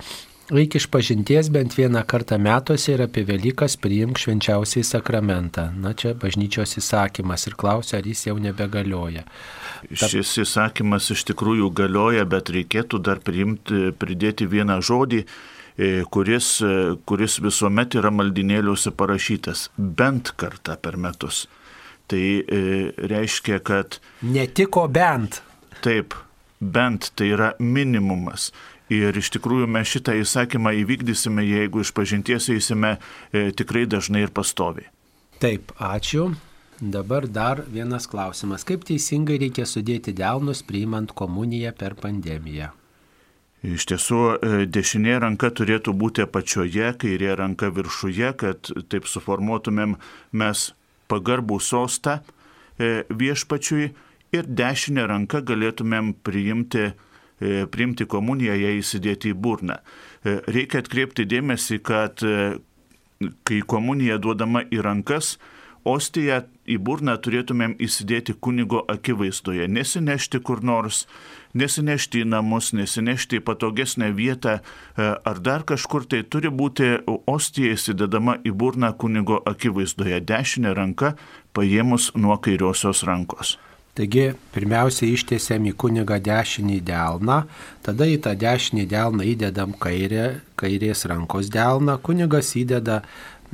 Reikia iš pažinties bent vieną kartą metuose ir apie Velykas priimk švenčiausiai sakramentą. Na čia bažnyčios įsakymas ir klausia, ar jis jau nebegalioja. Šis įsakymas iš tikrųjų galioja, bet reikėtų dar priimti, pridėti vieną žodį, e, kuris, e, kuris visuomet yra maldinėliuose parašytas - bent kartą per metus. Tai e, reiškia, kad... Netiko bent. Taip, bent tai yra minimumas. Ir iš tikrųjų mes šitą įsakymą įvykdysime, jeigu iš pažinties eisime e, tikrai dažnai ir pastoviai. Taip, ačiū. Dabar dar vienas klausimas. Kaip teisingai reikia sudėti delnus priimant komuniją per pandemiją? Iš tiesų, e, dešinė ranka turėtų būti apačioje, kairė ranka viršuje, kad taip suformuotumėm mes pagarbų sostą e, viešpačiui ir dešinę ranką galėtumėm priimti, e, priimti komuniją, ją įsidėti į burną. Reikia atkreipti dėmesį, kad kai komunija duodama į rankas, ostiją į burną turėtumėm įsidėti kunigo akivaizdoje, nesinešti kur nors, nesinešti į namus, nesinešti į patogesnę vietą e, ar dar kažkur tai turi būti ostija įsidedama į burną kunigo akivaizdoje, dešinė ranka paėmus nuo kairiosios rankos. Taigi, pirmiausia, ištiesiam į kunigą dešinį delną, tada į tą dešinį delną įdedam kairė, kairės rankos delną, kunigas įdeda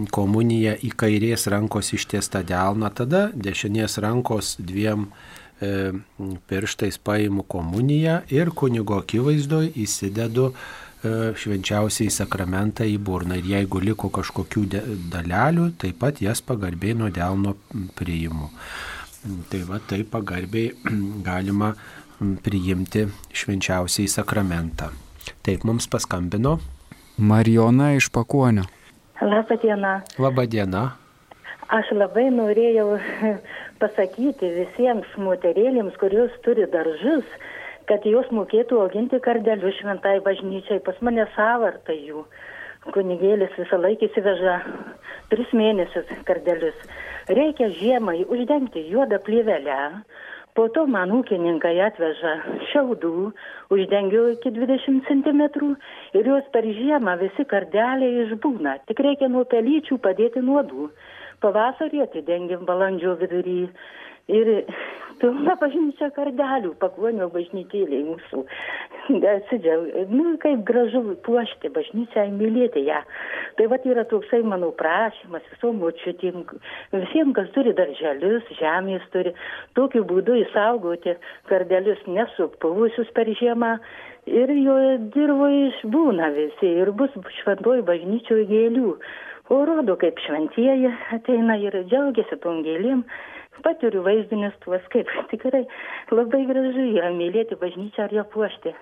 komuniją į kairės rankos ištiestą delną, tada dešinės rankos dviem e, pirštais paimu komuniją ir kunigo akivaizdoje įsidedu e, švenčiausiai sakramentą į burną. Ir jeigu liko kažkokių dalelių, taip pat jas pagarbiai nuo delno priimu. Tai va, tai pagarbiai galima priimti švenčiausiai sakramentą. Taip mums paskambino. Marijona iš Pakuonio. Labą dieną. Labą dieną. Aš labai norėjau pasakyti visiems moterėlėms, kurios turi daržus, kad jos mokėtų auginti kardelius šventai bažnyčiai. Pas mane savarta jų. Kunigėlis visą laiką įsiveža tris mėnesius kardelius. Reikia žiemai uždengti juodą plyvelę, po to man ūkininkai atveža šiaudų uždengiu iki dvidešimt centimetrų ir jos per žiemą visi kardeliai išbūna. Tik reikia nuo pelyčių padėti nuodų. Pavasarį atidengiam balandžio vidury ir pilna bažnyčia kardelių pakuonio bažnytėlėj mūsų. Atsidžiau. Nu kaip gražu puošti bažnyčią mylėti ją. Tai vat yra toksai mano prašymas visom močiutėm. Visiem kas turi darželius žemės turi tokiu būdu išsaugoti kardelius nesupuvusius per žiemą. Ir jo dirvoj išbūna visi ir bus šventoj bažnyčioj gėlių. O rodo kaip šventieji ateina ir džiaugiasi tom gėlėm patiriu vaizdinius tuos, kaip tikrai labai gražu yra mylėti bažnyčią ar ją puošti.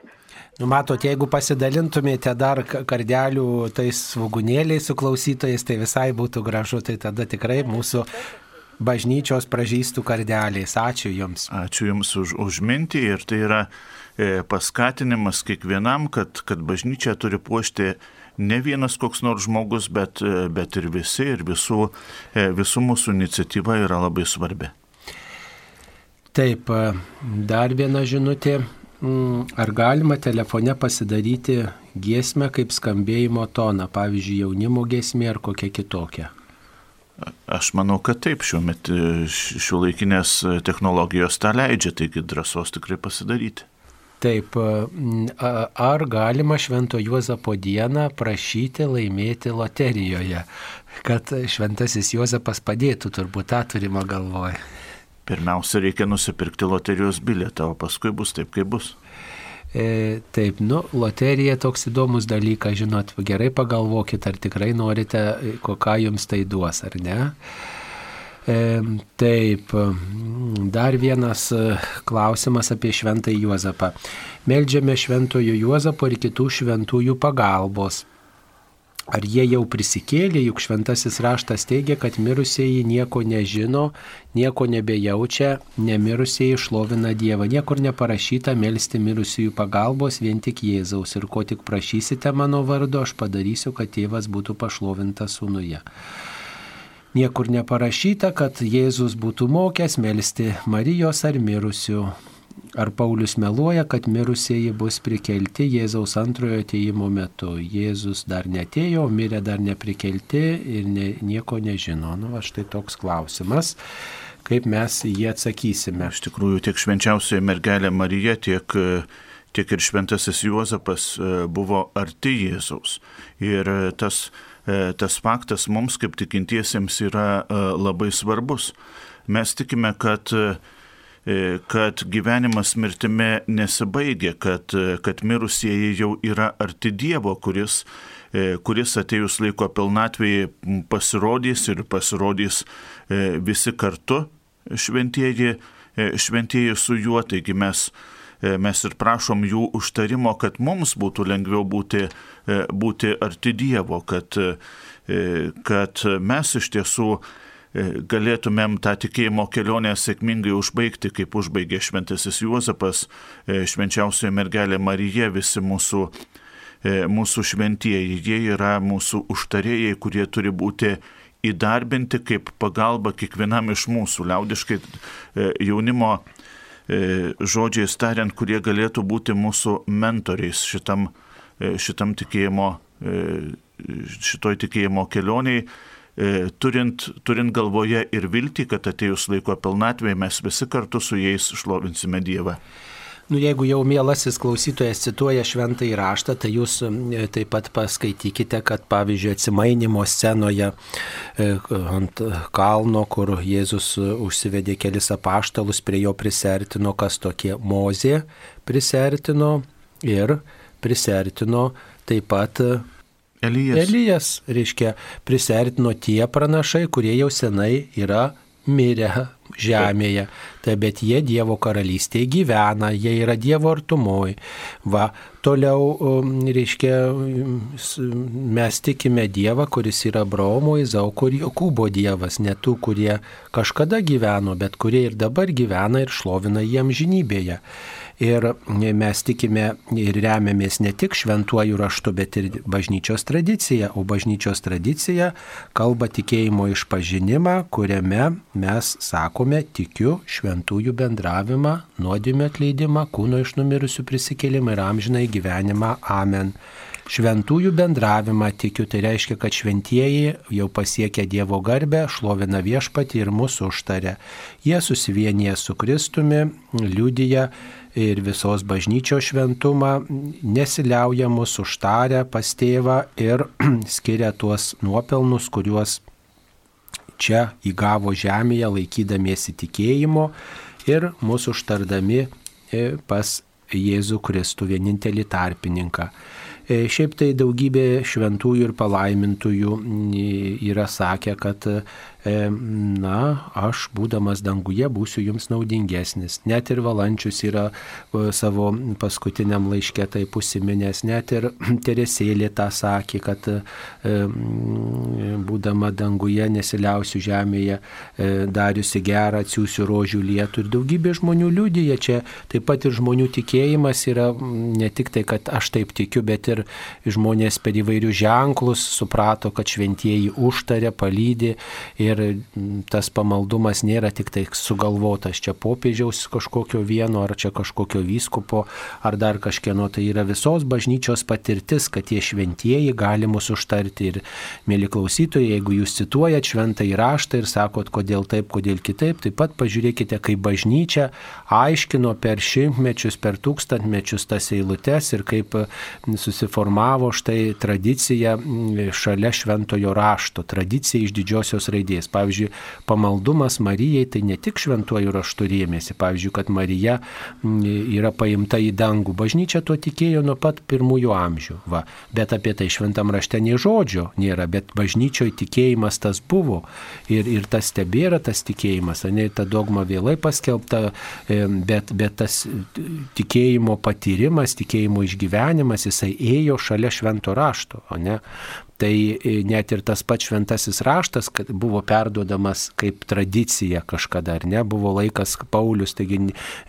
Nu, matot, jeigu pasidalintumėte dar kardelių tais svaugunėliais su klausytojais, tai visai būtų gražu, tai tada tikrai mūsų bažnyčios pražystų kardeliais. Ačiū Jums. Ačiū Jums už, už mintį ir tai yra e, paskatinimas kiekvienam, kad, kad bažnyčia turi puošti ne vienas koks nors žmogus, bet, e, bet ir visi, ir visų, e, visų mūsų iniciatyva yra labai svarbi. Taip, e, dar viena žinutė. Mm, ar galima telefone pasidaryti giesmę kaip skambėjimo toną, pavyzdžiui, jaunimo giesmė ar kokia kitokia? Aš manau, kad taip, šiuo metu šiuo laikinės technologijos tą leidžia, taigi drąsos tikrai pasidaryti. Taip, ar galima Švento Juozapo dieną prašyti laimėti loterijoje, kad Šventasis Juozapas padėtų, turbūt tą turima galvoje. Pirmiausia, reikia nusipirkti loterijos bilietą, o paskui bus taip, kaip bus. E, taip, nu, loterija toks įdomus dalykas, žinot, gerai pagalvokit, ar tikrai norite, ką jums tai duos, ar ne. E, taip, dar vienas e, klausimas apie šventąjį Juozapą. Meldžiame šventojo Juozapo ir kitų šventųjų pagalbos Ar jie jau prisikėlė, juk šventasis raštas teigia, kad mirusieji nieko nežino, nieko nebejaučia, nemirusieji šlovina Dievą. Niekur neparašyta melstį mirusiųjų pagalbos vien tik Jėzaus. Ir ko tik prašysite mano vardu, aš padarysiu, kad tėvas būtų pašlovintas sūnuje. Niekur neparašyta, kad Jėzus būtų mokęs melstį Marijos ar mirusių Ar Paulius meluoja, kad mirusieji bus prikelti Jėzaus antrojo ateimo metu? Jėzus dar netėjo, mirė dar neprikelti ir ne, nieko nežino. Nu, va štai toks klausimas kaip mes jį atsakysime. Iš tikrųjų, tiek švenčiausioji mergelė Marija, tiek, tiek ir šventasis Juozapas e, buvo arti Jėzaus. Ir e, tas, e, tas faktas mums kaip tikintiesiems yra labai svarbus. Mes tikime, kad E, kad gyvenimas mirtime nesibaigia, kad, e, kad mirusieji jau yra arti Dievo, kuris, e, kuris atėjus laiko pilnatvėje pasirodys ir pasirodys visi kartu šventieji, šventieji su juo, taigi mes mes ir prašom jų užtarimo, kad mums būtų lengviau būti, būti arti Dievo, kad, kad mes iš tiesų E, galėtumėm tą tikėjimo kelionę sėkmingai užbaigti, kaip užbaigė šventasis Juozapas, e, švenčiausioji mergelė Marija, visi mūsų, e, mūsų šventieji. Jie yra mūsų užtarėjai, kurie turi būti įdarbinti kaip pagalba kiekvienam iš mūsų, liaudiškai jaunimo žodžiais tariant, kurie galėtų būti mūsų mentoriais šitam, šitam tikėjimo, šitoj tikėjimo kelioniai E, turint, turint galvoje ir viltį, kad atėjus laiko pilnatvėje mes visi kartu su jais šlovinsime Dievą. Nu, jeigu jau mielasis klausytojas cituoja šventą įraštą, tai jūs e, taip pat paskaitykite, kad pavyzdžiui atsimainimo scenoje e, ant kalno, kur Jėzus užsivedė kelis apaštalus, prie jo prisertino, kas tokie mozė prisertino ir prisertino taip pat Elijas. Elijas, reiškia, prisertino tie pranašai, kurie jau senai yra mirę žemėje. Tai bet jie Dievo karalystėje gyvena, jie yra Dievo artumoj. Va, toliau, um, reiškia, mes tikime Dievą, kuris yra Abraomo, Izauko ir Jokūbo Dievas, ne tų, kurie kažkada gyveno, bet kurie ir dabar gyvena ir šlovina jiem žinybėje. Ir mes tikime ir remiamės ne tik šventuoju raštu, bet ir bažnyčios tradicija. O bažnyčios tradicija kalba tikėjimo išpažinimą, kuriame mes sakome tikiu šventųjų bendravimą, nuodėmio atleidimą, kūno iš numirusių prisikėlimą ir amžinai gyvenimą. Amen. Šventųjų bendravimą tikiu, tai reiškia, kad šventieji jau pasiekia Dievo garbę, šlovina viešpatį ir mūsų užtarė. Jie susivienyje su Kristumi, liudyja ir visos bažnyčios šventumą, nesiliauja mus užtarę pas tėvą ir skiria tuos nuopelnus, kuriuos čia įgavo žemėje laikydamiesi tikėjimo ir mūsų užtardami e, pas Jėzų Kristų vienintelį tarpininką. E, šiaip tai daugybė šventųjų ir palaimintųjų yra sakę, kad na, aš būdamas danguje būsiu jums naudingesnis. Net ir Valančius yra e, savo paskutiniam laiškė taip užsiminęs, net ir Teresėlė tą sakė, kad e, būdama danguje nesiliausiu žemėje, dariusi gerą, atsiųsiu rožių lietų ir daugybė žmonių liūdėja čia. Taip pat ir žmonių tikėjimas yra ne tik tai, kad aš taip tikiu, bet ir žmonės per įvairius ženklus suprato, kad šventieji užtarė, palydė ir ir tas pamaldumas nėra tik tai sugalvotas čia popiežiaus kažkokio vieno, ar čia kažkokio vyskupo, ar dar kažkieno, tai yra visos bažnyčios patirtis, kad tie šventieji gali mus užtarti. Ir, mėly klausytojai, jeigu jūs cituojat šventą įraštą ir sakot, kodėl taip, kodėl kitaip, taip pat pažiūrėkite, kaip bažnyčia aiškino per šimtmečius, per tūkstantmečius tas eilutes ir kaip susiformavo štai tradicija šalia šventojo rašto, tradicija iš didžiosios raidės. Pavyzdžiui, pamaldumas Marijai tai ne tik šventuoju raštu rėmėsi, pavyzdžiui, kad Marija yra paimta į dangų. Bažnyčia tuo tikėjo nuo pat pirmųjų amžių. Va. Bet apie tai šventam rašte nei žodžio nėra, bet bažnyčioje tikėjimas tas buvo ir, ir tas tebėra tas tikėjimas. Ne, ta dogma vėlai paskelbta, bet, bet tas tikėjimo patyrimas, tikėjimo išgyvenimas, jisai ėjo šalia švento rašto, o ne Tai e, net ir tas pats šventasis raštas, kad buvo perduodamas kaip tradicija kažkada, ar ne, buvo laikas Paulius, taigi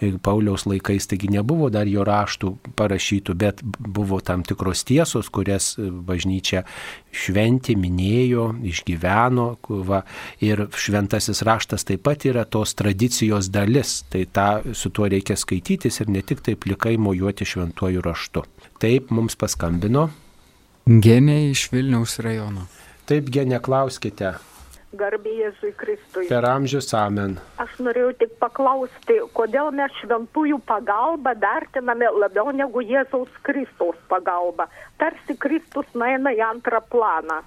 e, Pauliaus laikais, taigi nebuvo dar jo raštų parašytų, bet buvo tam tikros tiesos, kurias bažnyčia šventė, minėjo, išgyveno. Va, ir šventasis raštas taip pat yra tos tradicijos dalis. Tai tą, su tuo reikia skaitytis ir ne tik taip plikai mojuoti šventuoju raštu. Taip mums paskambino Genė iš Vilniaus rajono. Taip, genė, klauskite. Garbė Jėzui Kristui. Per amžius amen. Aš norėjau tik paklausti, kodėl mes šventųjų pagalbą vertiname labiau negu Jėzaus Kristaus pagalbą. Tarsi Kristus nueina į antrą planą.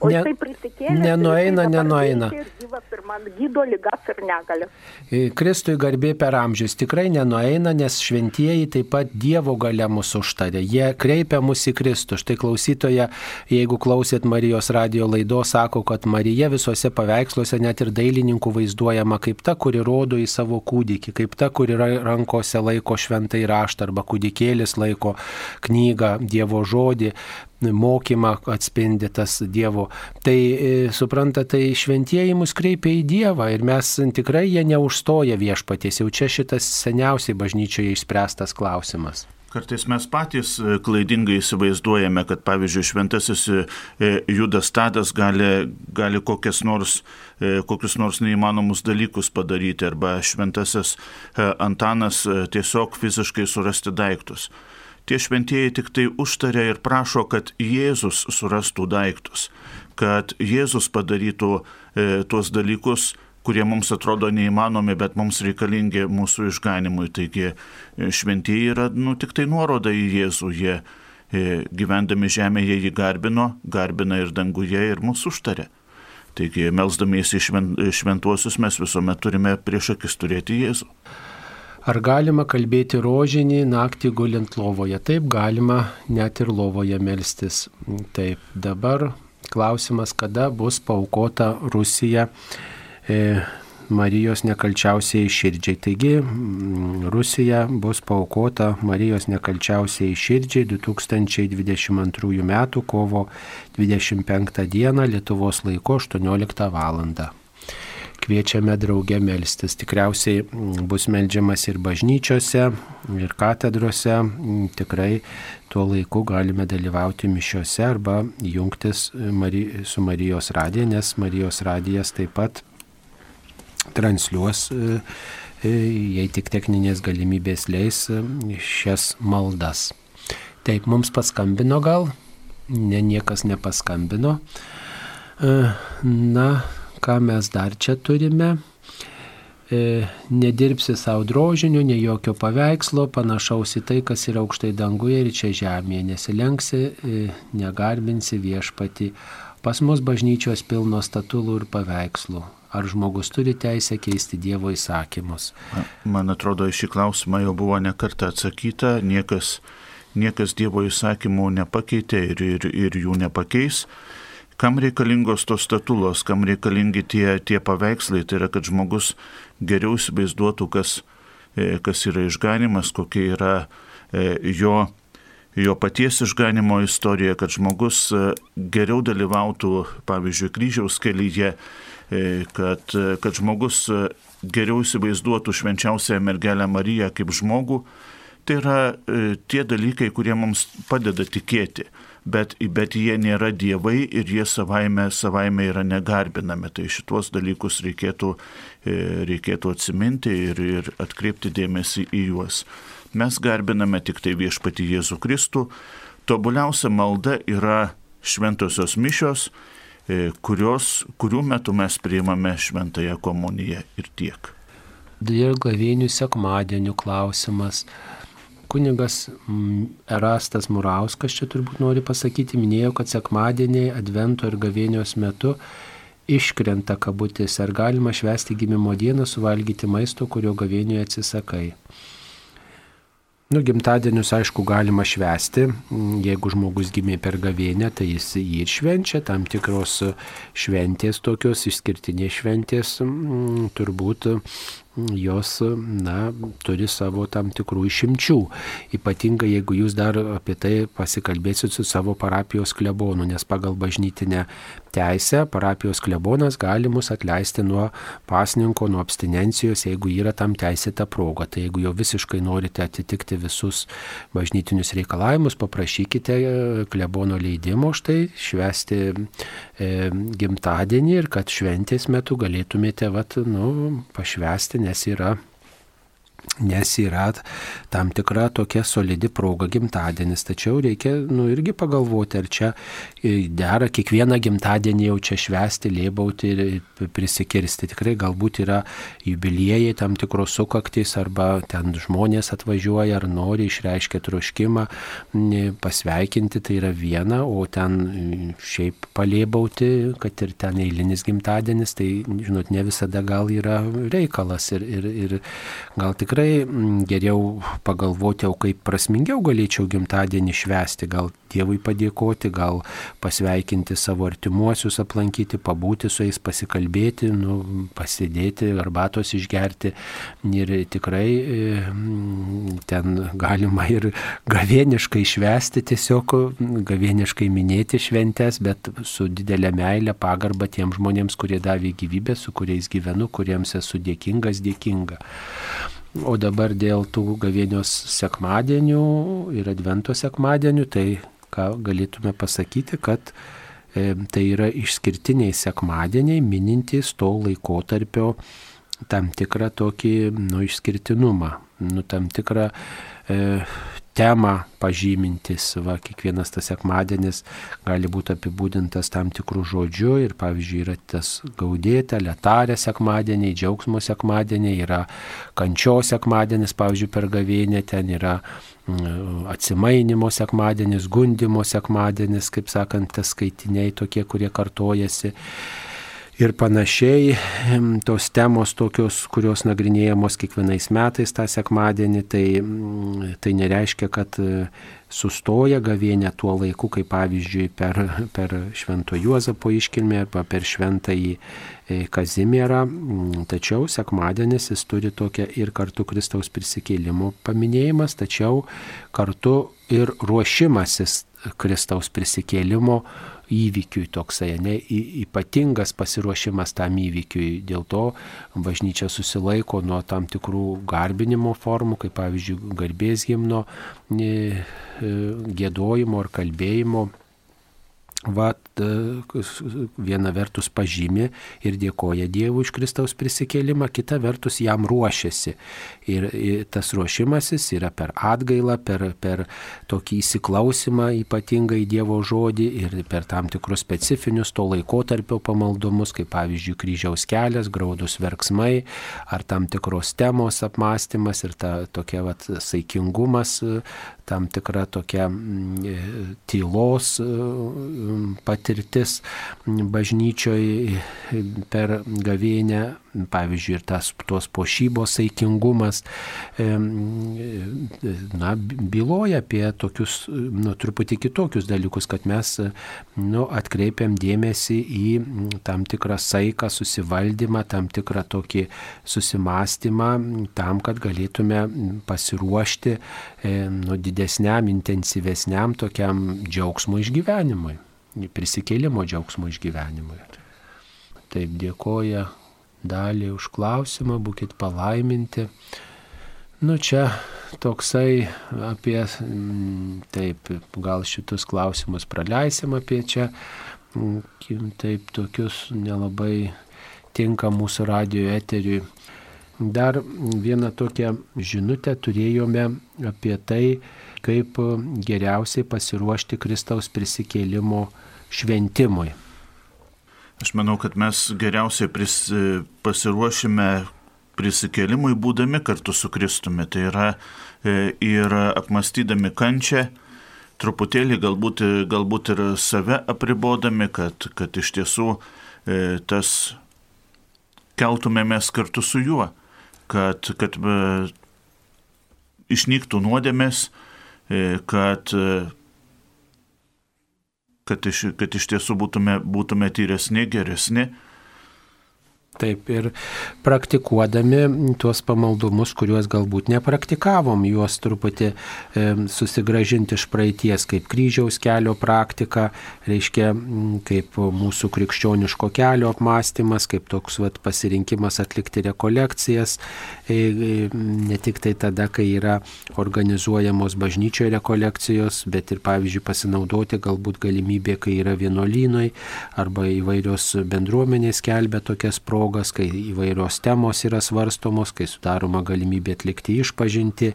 O Ne- jisai prisikėlė. nenueina, nenueina. Ir gyvas ir man gydo lygas ir negalės. E, Kristui garbė per amžius tikrai nenueina, nes šventieji taip pat Dievo gale mūsų užtarė. Jie kreipia mus į Kristų. Štai klausytoja, jeigu klausėt Marijos radio laidos, sako, kad Marija visuose paveiksluose net ir dailininkų vaizduojama kaip ta, kuri rodo į savo kūdikį, kaip ta, kuri ra- rankose laiko šventai raštą arba kūdikėlis laiko knygą, Dievo žodį mokymą atspindi tas Dievo. Tai e, supranta, tai šventieji mus kreipia į Dievą ir mes tikrai jie neužstoja viešpaties. Jau čia šitas seniausiai bažnyčioje išspręstas klausimas. Kartais mes patys e, klaidingai įsivaizduojame, kad pavyzdžiui šventasis e, Judas Tadas gali, gali kokias nors, kokius nors neįmanomus dalykus padaryti arba šventasis Antanas tiesiog fiziškai surasti daiktus. Tie šventieji tik tai užtarė ir prašo, kad Jėzus surastų daiktus, kad Jėzus padarytų e, tuos dalykus, kurie mums atrodo neįmanomi, bet mums reikalingi mūsų išganimui. Taigi e, šventieji yra nu, tik tai nuoroda į Jėzų. Jie e, gyvendami žemėje jį garbino, garbina ir danguje ir mūsų užtarė. Taigi, melzdamiesi šventuosius mes visuomet turime prieš akis turėti Jėzų. Ar galima kalbėti rožinį naktį gulint lovoje? Taip, galima net ir lovoje melstis. Taip, dabar klausimas, kada bus paukota Rusija e, Marijos nekalčiausiai širdžiai. Taigi, mm, Rusija bus paukota Marijos nekalčiausiai širdžiai 2022 m. kovo 25 d. Lietuvos laiko 18 val kviečiame drauge melstis. Tikriausiai mm, bus melžiamas ir bažnyčiose, ir katedrose. Mm, Tikrai tuo laiku galime dalyvauti mišiuose arba jungtis Mari- su Marijos radija, nes Marijos radijas taip pat transliuos, e, e, jei tik techninės galimybės leis, e, šias maldas. Taip, mums paskambino gal, ne niekas nepaskambino. E, Na, ką mes dar čia turime? E, Nedirbsi savo drožinių, ne jokio paveikslo, panašaus į tai, kas yra aukštai danguje ir čia žemėje. Nesilenksi, e, negarbinsi viešpati. Pas mus bažnyčios pilnos statulų ir paveikslų. Ar žmogus turi teisę keisti Dievo įsakymus? Man atrodo, šį klausimą jau buvo nekarta atsakyta, niekas, niekas Dievo įsakymų nepakeitė ir, ir, ir jų nepakeis. Kam reikalingos tos statulos, kam reikalingi tie, tie paveikslai, tai yra, kad žmogus geriau įsivaizduotų, kas, e, kas yra išganimas, kokia yra e, jo, jo paties išganimo istorija, kad žmogus e, geriau dalyvautų, pavyzdžiui, kryžiaus kelyje, kad, kad žmogus geriau įsivaizduotų švenčiausią mergelę Mariją kaip žmogų. Tai yra tie dalykai, kurie mums padeda tikėti. Bet, bet jie nėra dievai ir jie savaime, savaime yra negarbinami. Tai šituos dalykus reikėtų, e, reikėtų atsiminti ir, ir atkreipti dėmesį į juos. Mes garbiname tik tai viešpati Jėzų Kristų. Tobuliausia malda yra šventosios mišios, e, kurios, kurių metu mes priimame šventąją komuniją ir tiek. Dėl gavėnių sekmadienių klausimas. Kunigas mm, Erastas Murauskas čia turbūt nori pasakyti, minėjau, kad sekmadieniai Advento ir gavėnios metu iškrenta kabutės, ar galima švesti gimimo dieną, suvalgyti maisto, kurio gavėnioje atsisakai. Nu, gimtadienius, aišku, galima švesti. Jeigu žmogus gimė per gavėnę, tai jis jį ir švenčia. Tam tikros šventės, tokios išskirtinės šventės, turbūt jos na, turi savo tam tikrų išimčių. Ypatingai jeigu jūs dar apie tai pasikalbėsit su savo parapijos klebonu, nes pagal bažnytinę teisę parapijos klebonas gali mus atleisti nuo pasninko, nuo abstinencijos, jeigu yra tam teisėta proga. Tai jeigu jau visiškai norite atitikti visus bažnytinius reikalavimus, paprašykite e, klebono leidimo štai švesti e, gimtadienį ir kad šventės metu galėtumėte vat, nu, pašvesti nes yra nes yra tam tikra tokia solidi proga gimtadienis. Tačiau reikia nu, irgi pagalvoti, ar čia e, dera kiekvieną gimtadienį jau čia švesti, lėbauti ir prisikirsti. Tikrai galbūt yra jubiliejai tam tikros sukaktys arba ten žmonės atvažiuoja ar nori, išreiškia troškimą pasveikinti, tai yra viena, o ten e, šiaip palėbauti, kad ir ten eilinis gimtadienis, tai žinot, ne visada gal yra reikalas ir, ir, ir gal tikrai tikrai mm, geriau pagalvoti, o kaip prasmingiau galėčiau gimtadienį švesti, gal Dievui padėkoti, gal pasveikinti savo artimuosius, aplankyti, pabūti su jais, pasikalbėti, nu, pasidėti, arbatos išgerti. Ir tikrai mm, ten galima ir gavieniškai švesti, tiesiog gavieniškai minėti šventes, bet su didelė meilė, pagarba tiem žmonėms, kurie davė gyvybę, su kuriais gyvenu, kuriems esu dėkingas, dėkinga. O dabar dėl tų gavėnios sekmadienių ir advento sekmadienių, tai ką galėtume pasakyti, kad e, tai yra išskirtiniai sekmadieniai, minintys to laikotarpio tam tikrą tokį nu, išskirtinumą, nu, tam tikrą e, temą pažymintis, va, kiekvienas tas sekmadienis gali būti apibūdintas tam tikrų žodžių ir pavyzdžiui yra tas gaudėta, letarė sekmadieniai, džiaugsmo sekmadieniai, yra kančio sekmadienis, pavyzdžiui, per gavėnę, ten yra atsimainimo sekmadienis, gundimo sekmadienis, kaip sakant, tas skaitiniai tokie, kurie kartojasi ir panašiai. Tos temos tokios, kurios nagrinėjamos kiekvienais metais tą sekmadienį, tai, tai nereiškia, kad e, sustoja gavėnė tuo laiku, kaip pavyzdžiui per, per Švento Juozapo iškilmę arba per Šventąjį e, Kazimierą. Tačiau sekmadienis jis turi tokią ir kartu Kristaus prisikėlimo paminėjimas, tačiau kartu ir ruošimasis Kristaus prisikėlimo įvykiui toksai, ne, ypatingas pasiruošimas tam įvykiui. Dėl to bažnyčia susilaiko nuo tam tikrų garbinimo formų, kaip pavyzdžiui garbės gimno e, gėdojimo ar kalbėjimo va, viena vertus pažymė ir dėkoja Dievui už Kristaus prisikėlimą, kita vertus jam ruošiasi. Ir tas ruošimasis yra per atgailą, per, per tokį įsiklausimą ypatingai Dievo žodį ir per tam tikrus specifinius to laikotarpio pamaldumus, kaip pavyzdžiui kryžiaus kelias, graudus verksmai, ar tam tikros temos apmąstymas ir ta tokia vat, saikingumas, tam tikra tokia tylos patirtis bažnyčioje per gavėnę pavyzdžiui, ir tas tos pošybos saikingumas, na, byloja apie tokius, nu, truputį kitokius dalykus, kad mes, nu, atkreipiam dėmesį į tam tikrą saiką, susivaldymą, tam tikrą tokį susimastymą, tam, kad galėtume pasiruošti, nu, didesniam, intensyvesniam tokiam džiaugsmo išgyvenimui, prisikėlimo džiaugsmo išgyvenimui. Taip dėkoja dalį už klausimą, būkite palaiminti. Nu čia toksai apie, taip, gal šitus klausimus praleisim apie čia, taip, tokius nelabai tinka mūsų radio eteriui. Dar vieną tokią žinutę turėjome apie tai, kaip geriausiai pasiruošti Kristaus prisikėlimo šventimui. Aš manau, kad mes geriausiai pris, pasiruošime prisikėlimui būdami kartu su Kristumi. Tai yra e, ir apmastydami kančią, truputėlį galbūt, galbūt ir save apribodami, kad, kad iš tiesų e, tas keltumėmės kartu su juo kad, kad e, išnyktų nuodėmės, e, kad, e, kad, iš, kad iš tiesų būtume, būtume tyresni, geresni Taip ir praktikuodami tuos pamaldumus, kuriuos galbūt nepraktikavom, juos truputį e, susigražinti iš praeities, kaip kryžiaus kelio praktika, reiškia kaip mūsų krikščioniško kelio apmąstymas, kaip toks vat, pasirinkimas atlikti rekolekcijas, e, e, ne tik tai tada, kai yra organizuojamos bažnyčioje rekolekcijos, bet ir pavyzdžiui pasinaudoti galbūt galimybė, kai yra vienuolynai arba įvairios bendruomenės kelbė tokias progas progas, kai įvairios temos yra svarstomos, kai sudaroma galimybė atlikti išpažinti,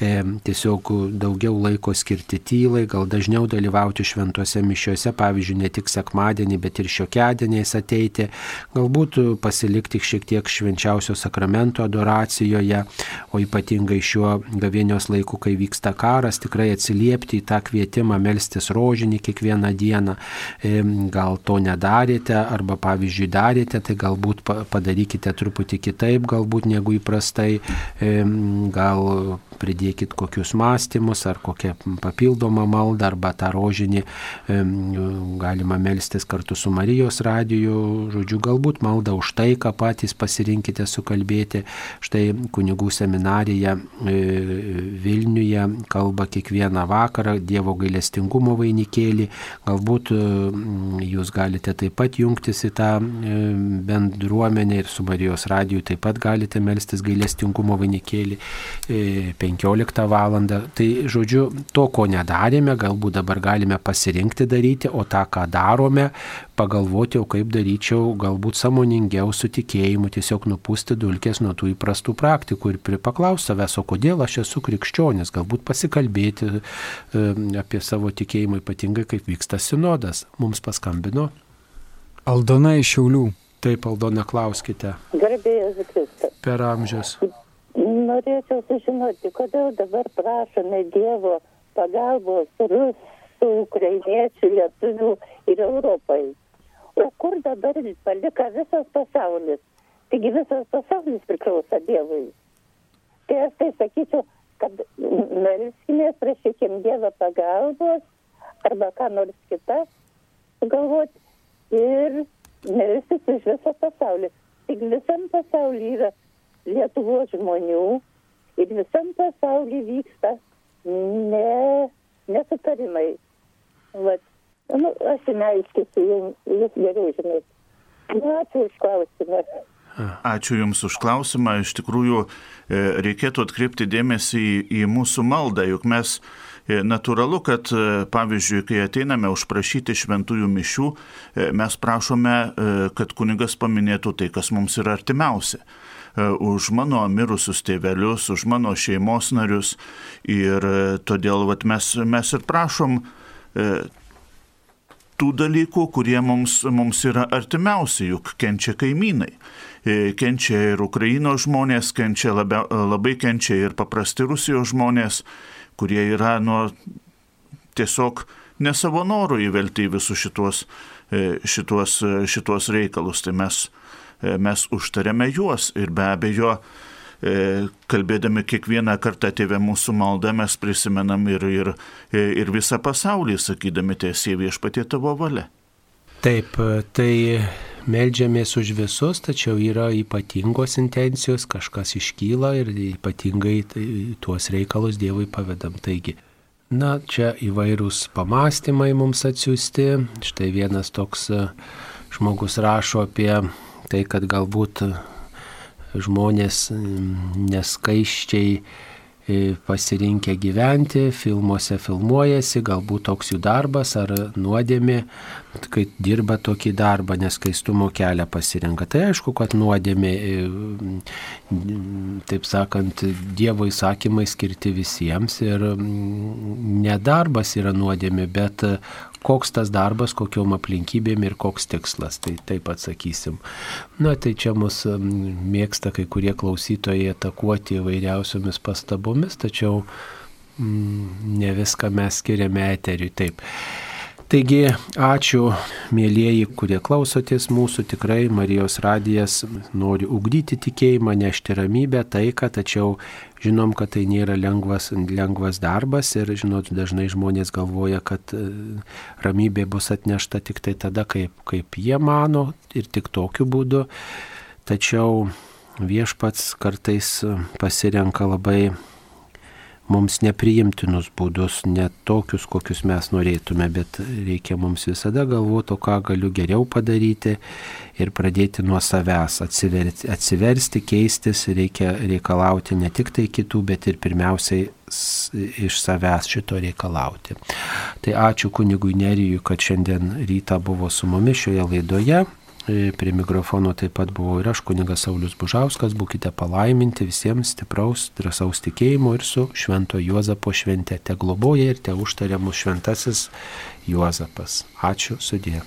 e, tiesiog daugiau laiko skirti tylai, gal dažniau dalyvauti šventose mišiuose, pavyzdžiui, ne tik sekmadienį, bet ir šiokiadieniais ateiti, galbūt pasilikti šiek tiek švenčiausio sakramento adoracijoje, o ypatingai šiuo gavėnios laiku, kai vyksta karas, tikrai atsiliepti į tą kvietimą melstis rožinį kiekvieną dieną. E, gal to nedarėte, arba pavyzdžiui darėte, tai galbūt padarykite truputį kitaip galbūt negu įprastai, gal pridėkit kokius mąstymus ar kokią papildomą maldą arba tą rožinį galima melstis kartu su Marijos radiju, žodžiu, galbūt maldą už tai, ką patys pasirinkite sukalbėti. Štai kunigų seminarija e, Vilniuje kalba kiekvieną vakarą Dievo gailestingumo vainikėlį, galbūt jūs galite taip pat jungtis į tą bendruomenę bendruomenė ir su Marijos radiju taip pat galite melstis gailestingumo vainikėlį 15 e, val. Tai žodžiu, to, ko nedarėme, galbūt dabar galime pasirinkti daryti, o tą, ką darome, pagalvoti, o kaip daryčiau, galbūt samoningiau su tikėjimu, tiesiog nupūsti dulkės nuo tų įprastų praktikų ir paklausti savęs, o kodėl aš esu krikščionis, galbūt pasikalbėti e, apie savo tikėjimą, ypatingai kaip vyksta sinodas. Mums paskambino. Aldona iš Šiaulių. Taip, Aldona, klauskite. Garbėjus Kristus. Per amžius. Norėčiau sužinoti, kodėl dabar prašome Dievo pagalbos rusų, ukrainiečių, lietuvių ir Europai. O kur dabar palika visas pasaulis? Taigi visas pasaulis priklauso Dievui. Tai aš tai sakyčiau, kad melskime, prašykim Dievo pagalbos arba ką nors kitą sugalvoti ir melstis už visą pasaulį. Tik visam pasaulyje yra Lietuvos žmonių ir visam pasaulyje vyksta ne, nesutarimai. Vat. Nu, aš neaiškisiu, jūs geriau žinot. Nu, ačiū už klausimą. Ačiū Jums už klausimą. Iš tikrųjų, e, reikėtų atkreipti dėmesį į, į mūsų maldą, juk mes natūralu, kad e, pavyzdžiui, kai ateiname užprašyti šventųjų mišių, e, mes prašome, kad kunigas paminėtų tai, kas mums yra artimiausia už mano mirusius tėvelius, už mano šeimos narius. Ir todėl vat, mes, mes ir prašom tų dalykų, kurie mums, mums yra artimiausi, juk kenčia kaimynai. Kenčia ir Ukrainos žmonės, kenčia labia, labai kenčia ir paprasti Rusijos žmonės kurie yra nuo tiesiog ne savo norų įvelti į visus šituos, e, šituos, e, šituos reikalus. Tai mes, e, mes užtarėme juos ir be abejo, kalbėdami kiekvieną kartą tėvę mūsų maldą, mes prisimenam ir, ir, ir visą pasaulį, sakydami tiesie viešpatie tavo valia. Taip, tai Meldžiamės už visus, tačiau yra ypatingos intencijos, kažkas iškyla ir ypatingai tai, tuos reikalus Dievui pavedam. Taigi, na, čia įvairūs pamastymai mums atsiųsti. Štai vienas toks e, žmogus rašo apie tai, kad galbūt žmonės neskaiščiai pasirinkę gyventi, filmuose filmuojasi, galbūt toks jų darbas ar nuodėmė, kai dirba tokį darbą, nes skaistumo kelią pasirenka. Tai aišku, kad nuodėmė, taip sakant, Dievo įsakymai skirti visiems ir nedarbas yra nuodėmė, bet koks tas darbas, kokiom aplinkybėm ir koks tikslas. Tai taip atsakysim. Na, tai čia mus mėgsta kai kurie klausytojai atakuoti įvairiausiomis pastabomis, tačiau mm, ne viską mes skiriame eteriui. Taip. Taigi, ačiū mėlyjeji, kurie klausotės mūsų, tikrai Marijos radijas nori ugdyti tikėjimą, nešti ramybę, taiką, tačiau žinom, kad tai nėra lengvas, lengvas darbas ir, žinot, dažnai žmonės galvoja, kad ramybė bus atnešta tik tai tada, kaip, kaip jie mano ir tik tokiu būdu. Tačiau viešpats kartais pasirenka labai mums nepriimtinus būdus, ne tokius, kokius mes norėtume, bet reikia mums visada galvoti, ką galiu geriau padaryti ir pradėti nuo savęs, atsiverti, atsiversti, keistis, reikia reikalauti ne tik tai kitų, bet ir pirmiausiai iš savęs šito reikalauti. Tai ačiū kunigui Nerijui, kad šiandien rytą buvo su mumis šioje laidoje. Prie mikrofono taip pat buvau ir aš, kunigas Saulis Bužauskas, būkite palaiminti visiems stipraus, drąsaus tikėjimo ir su Švento Juozapo švente. Te globoja ir te užtaria mūsų šventasis Juozapas. Ačiū. Sudė.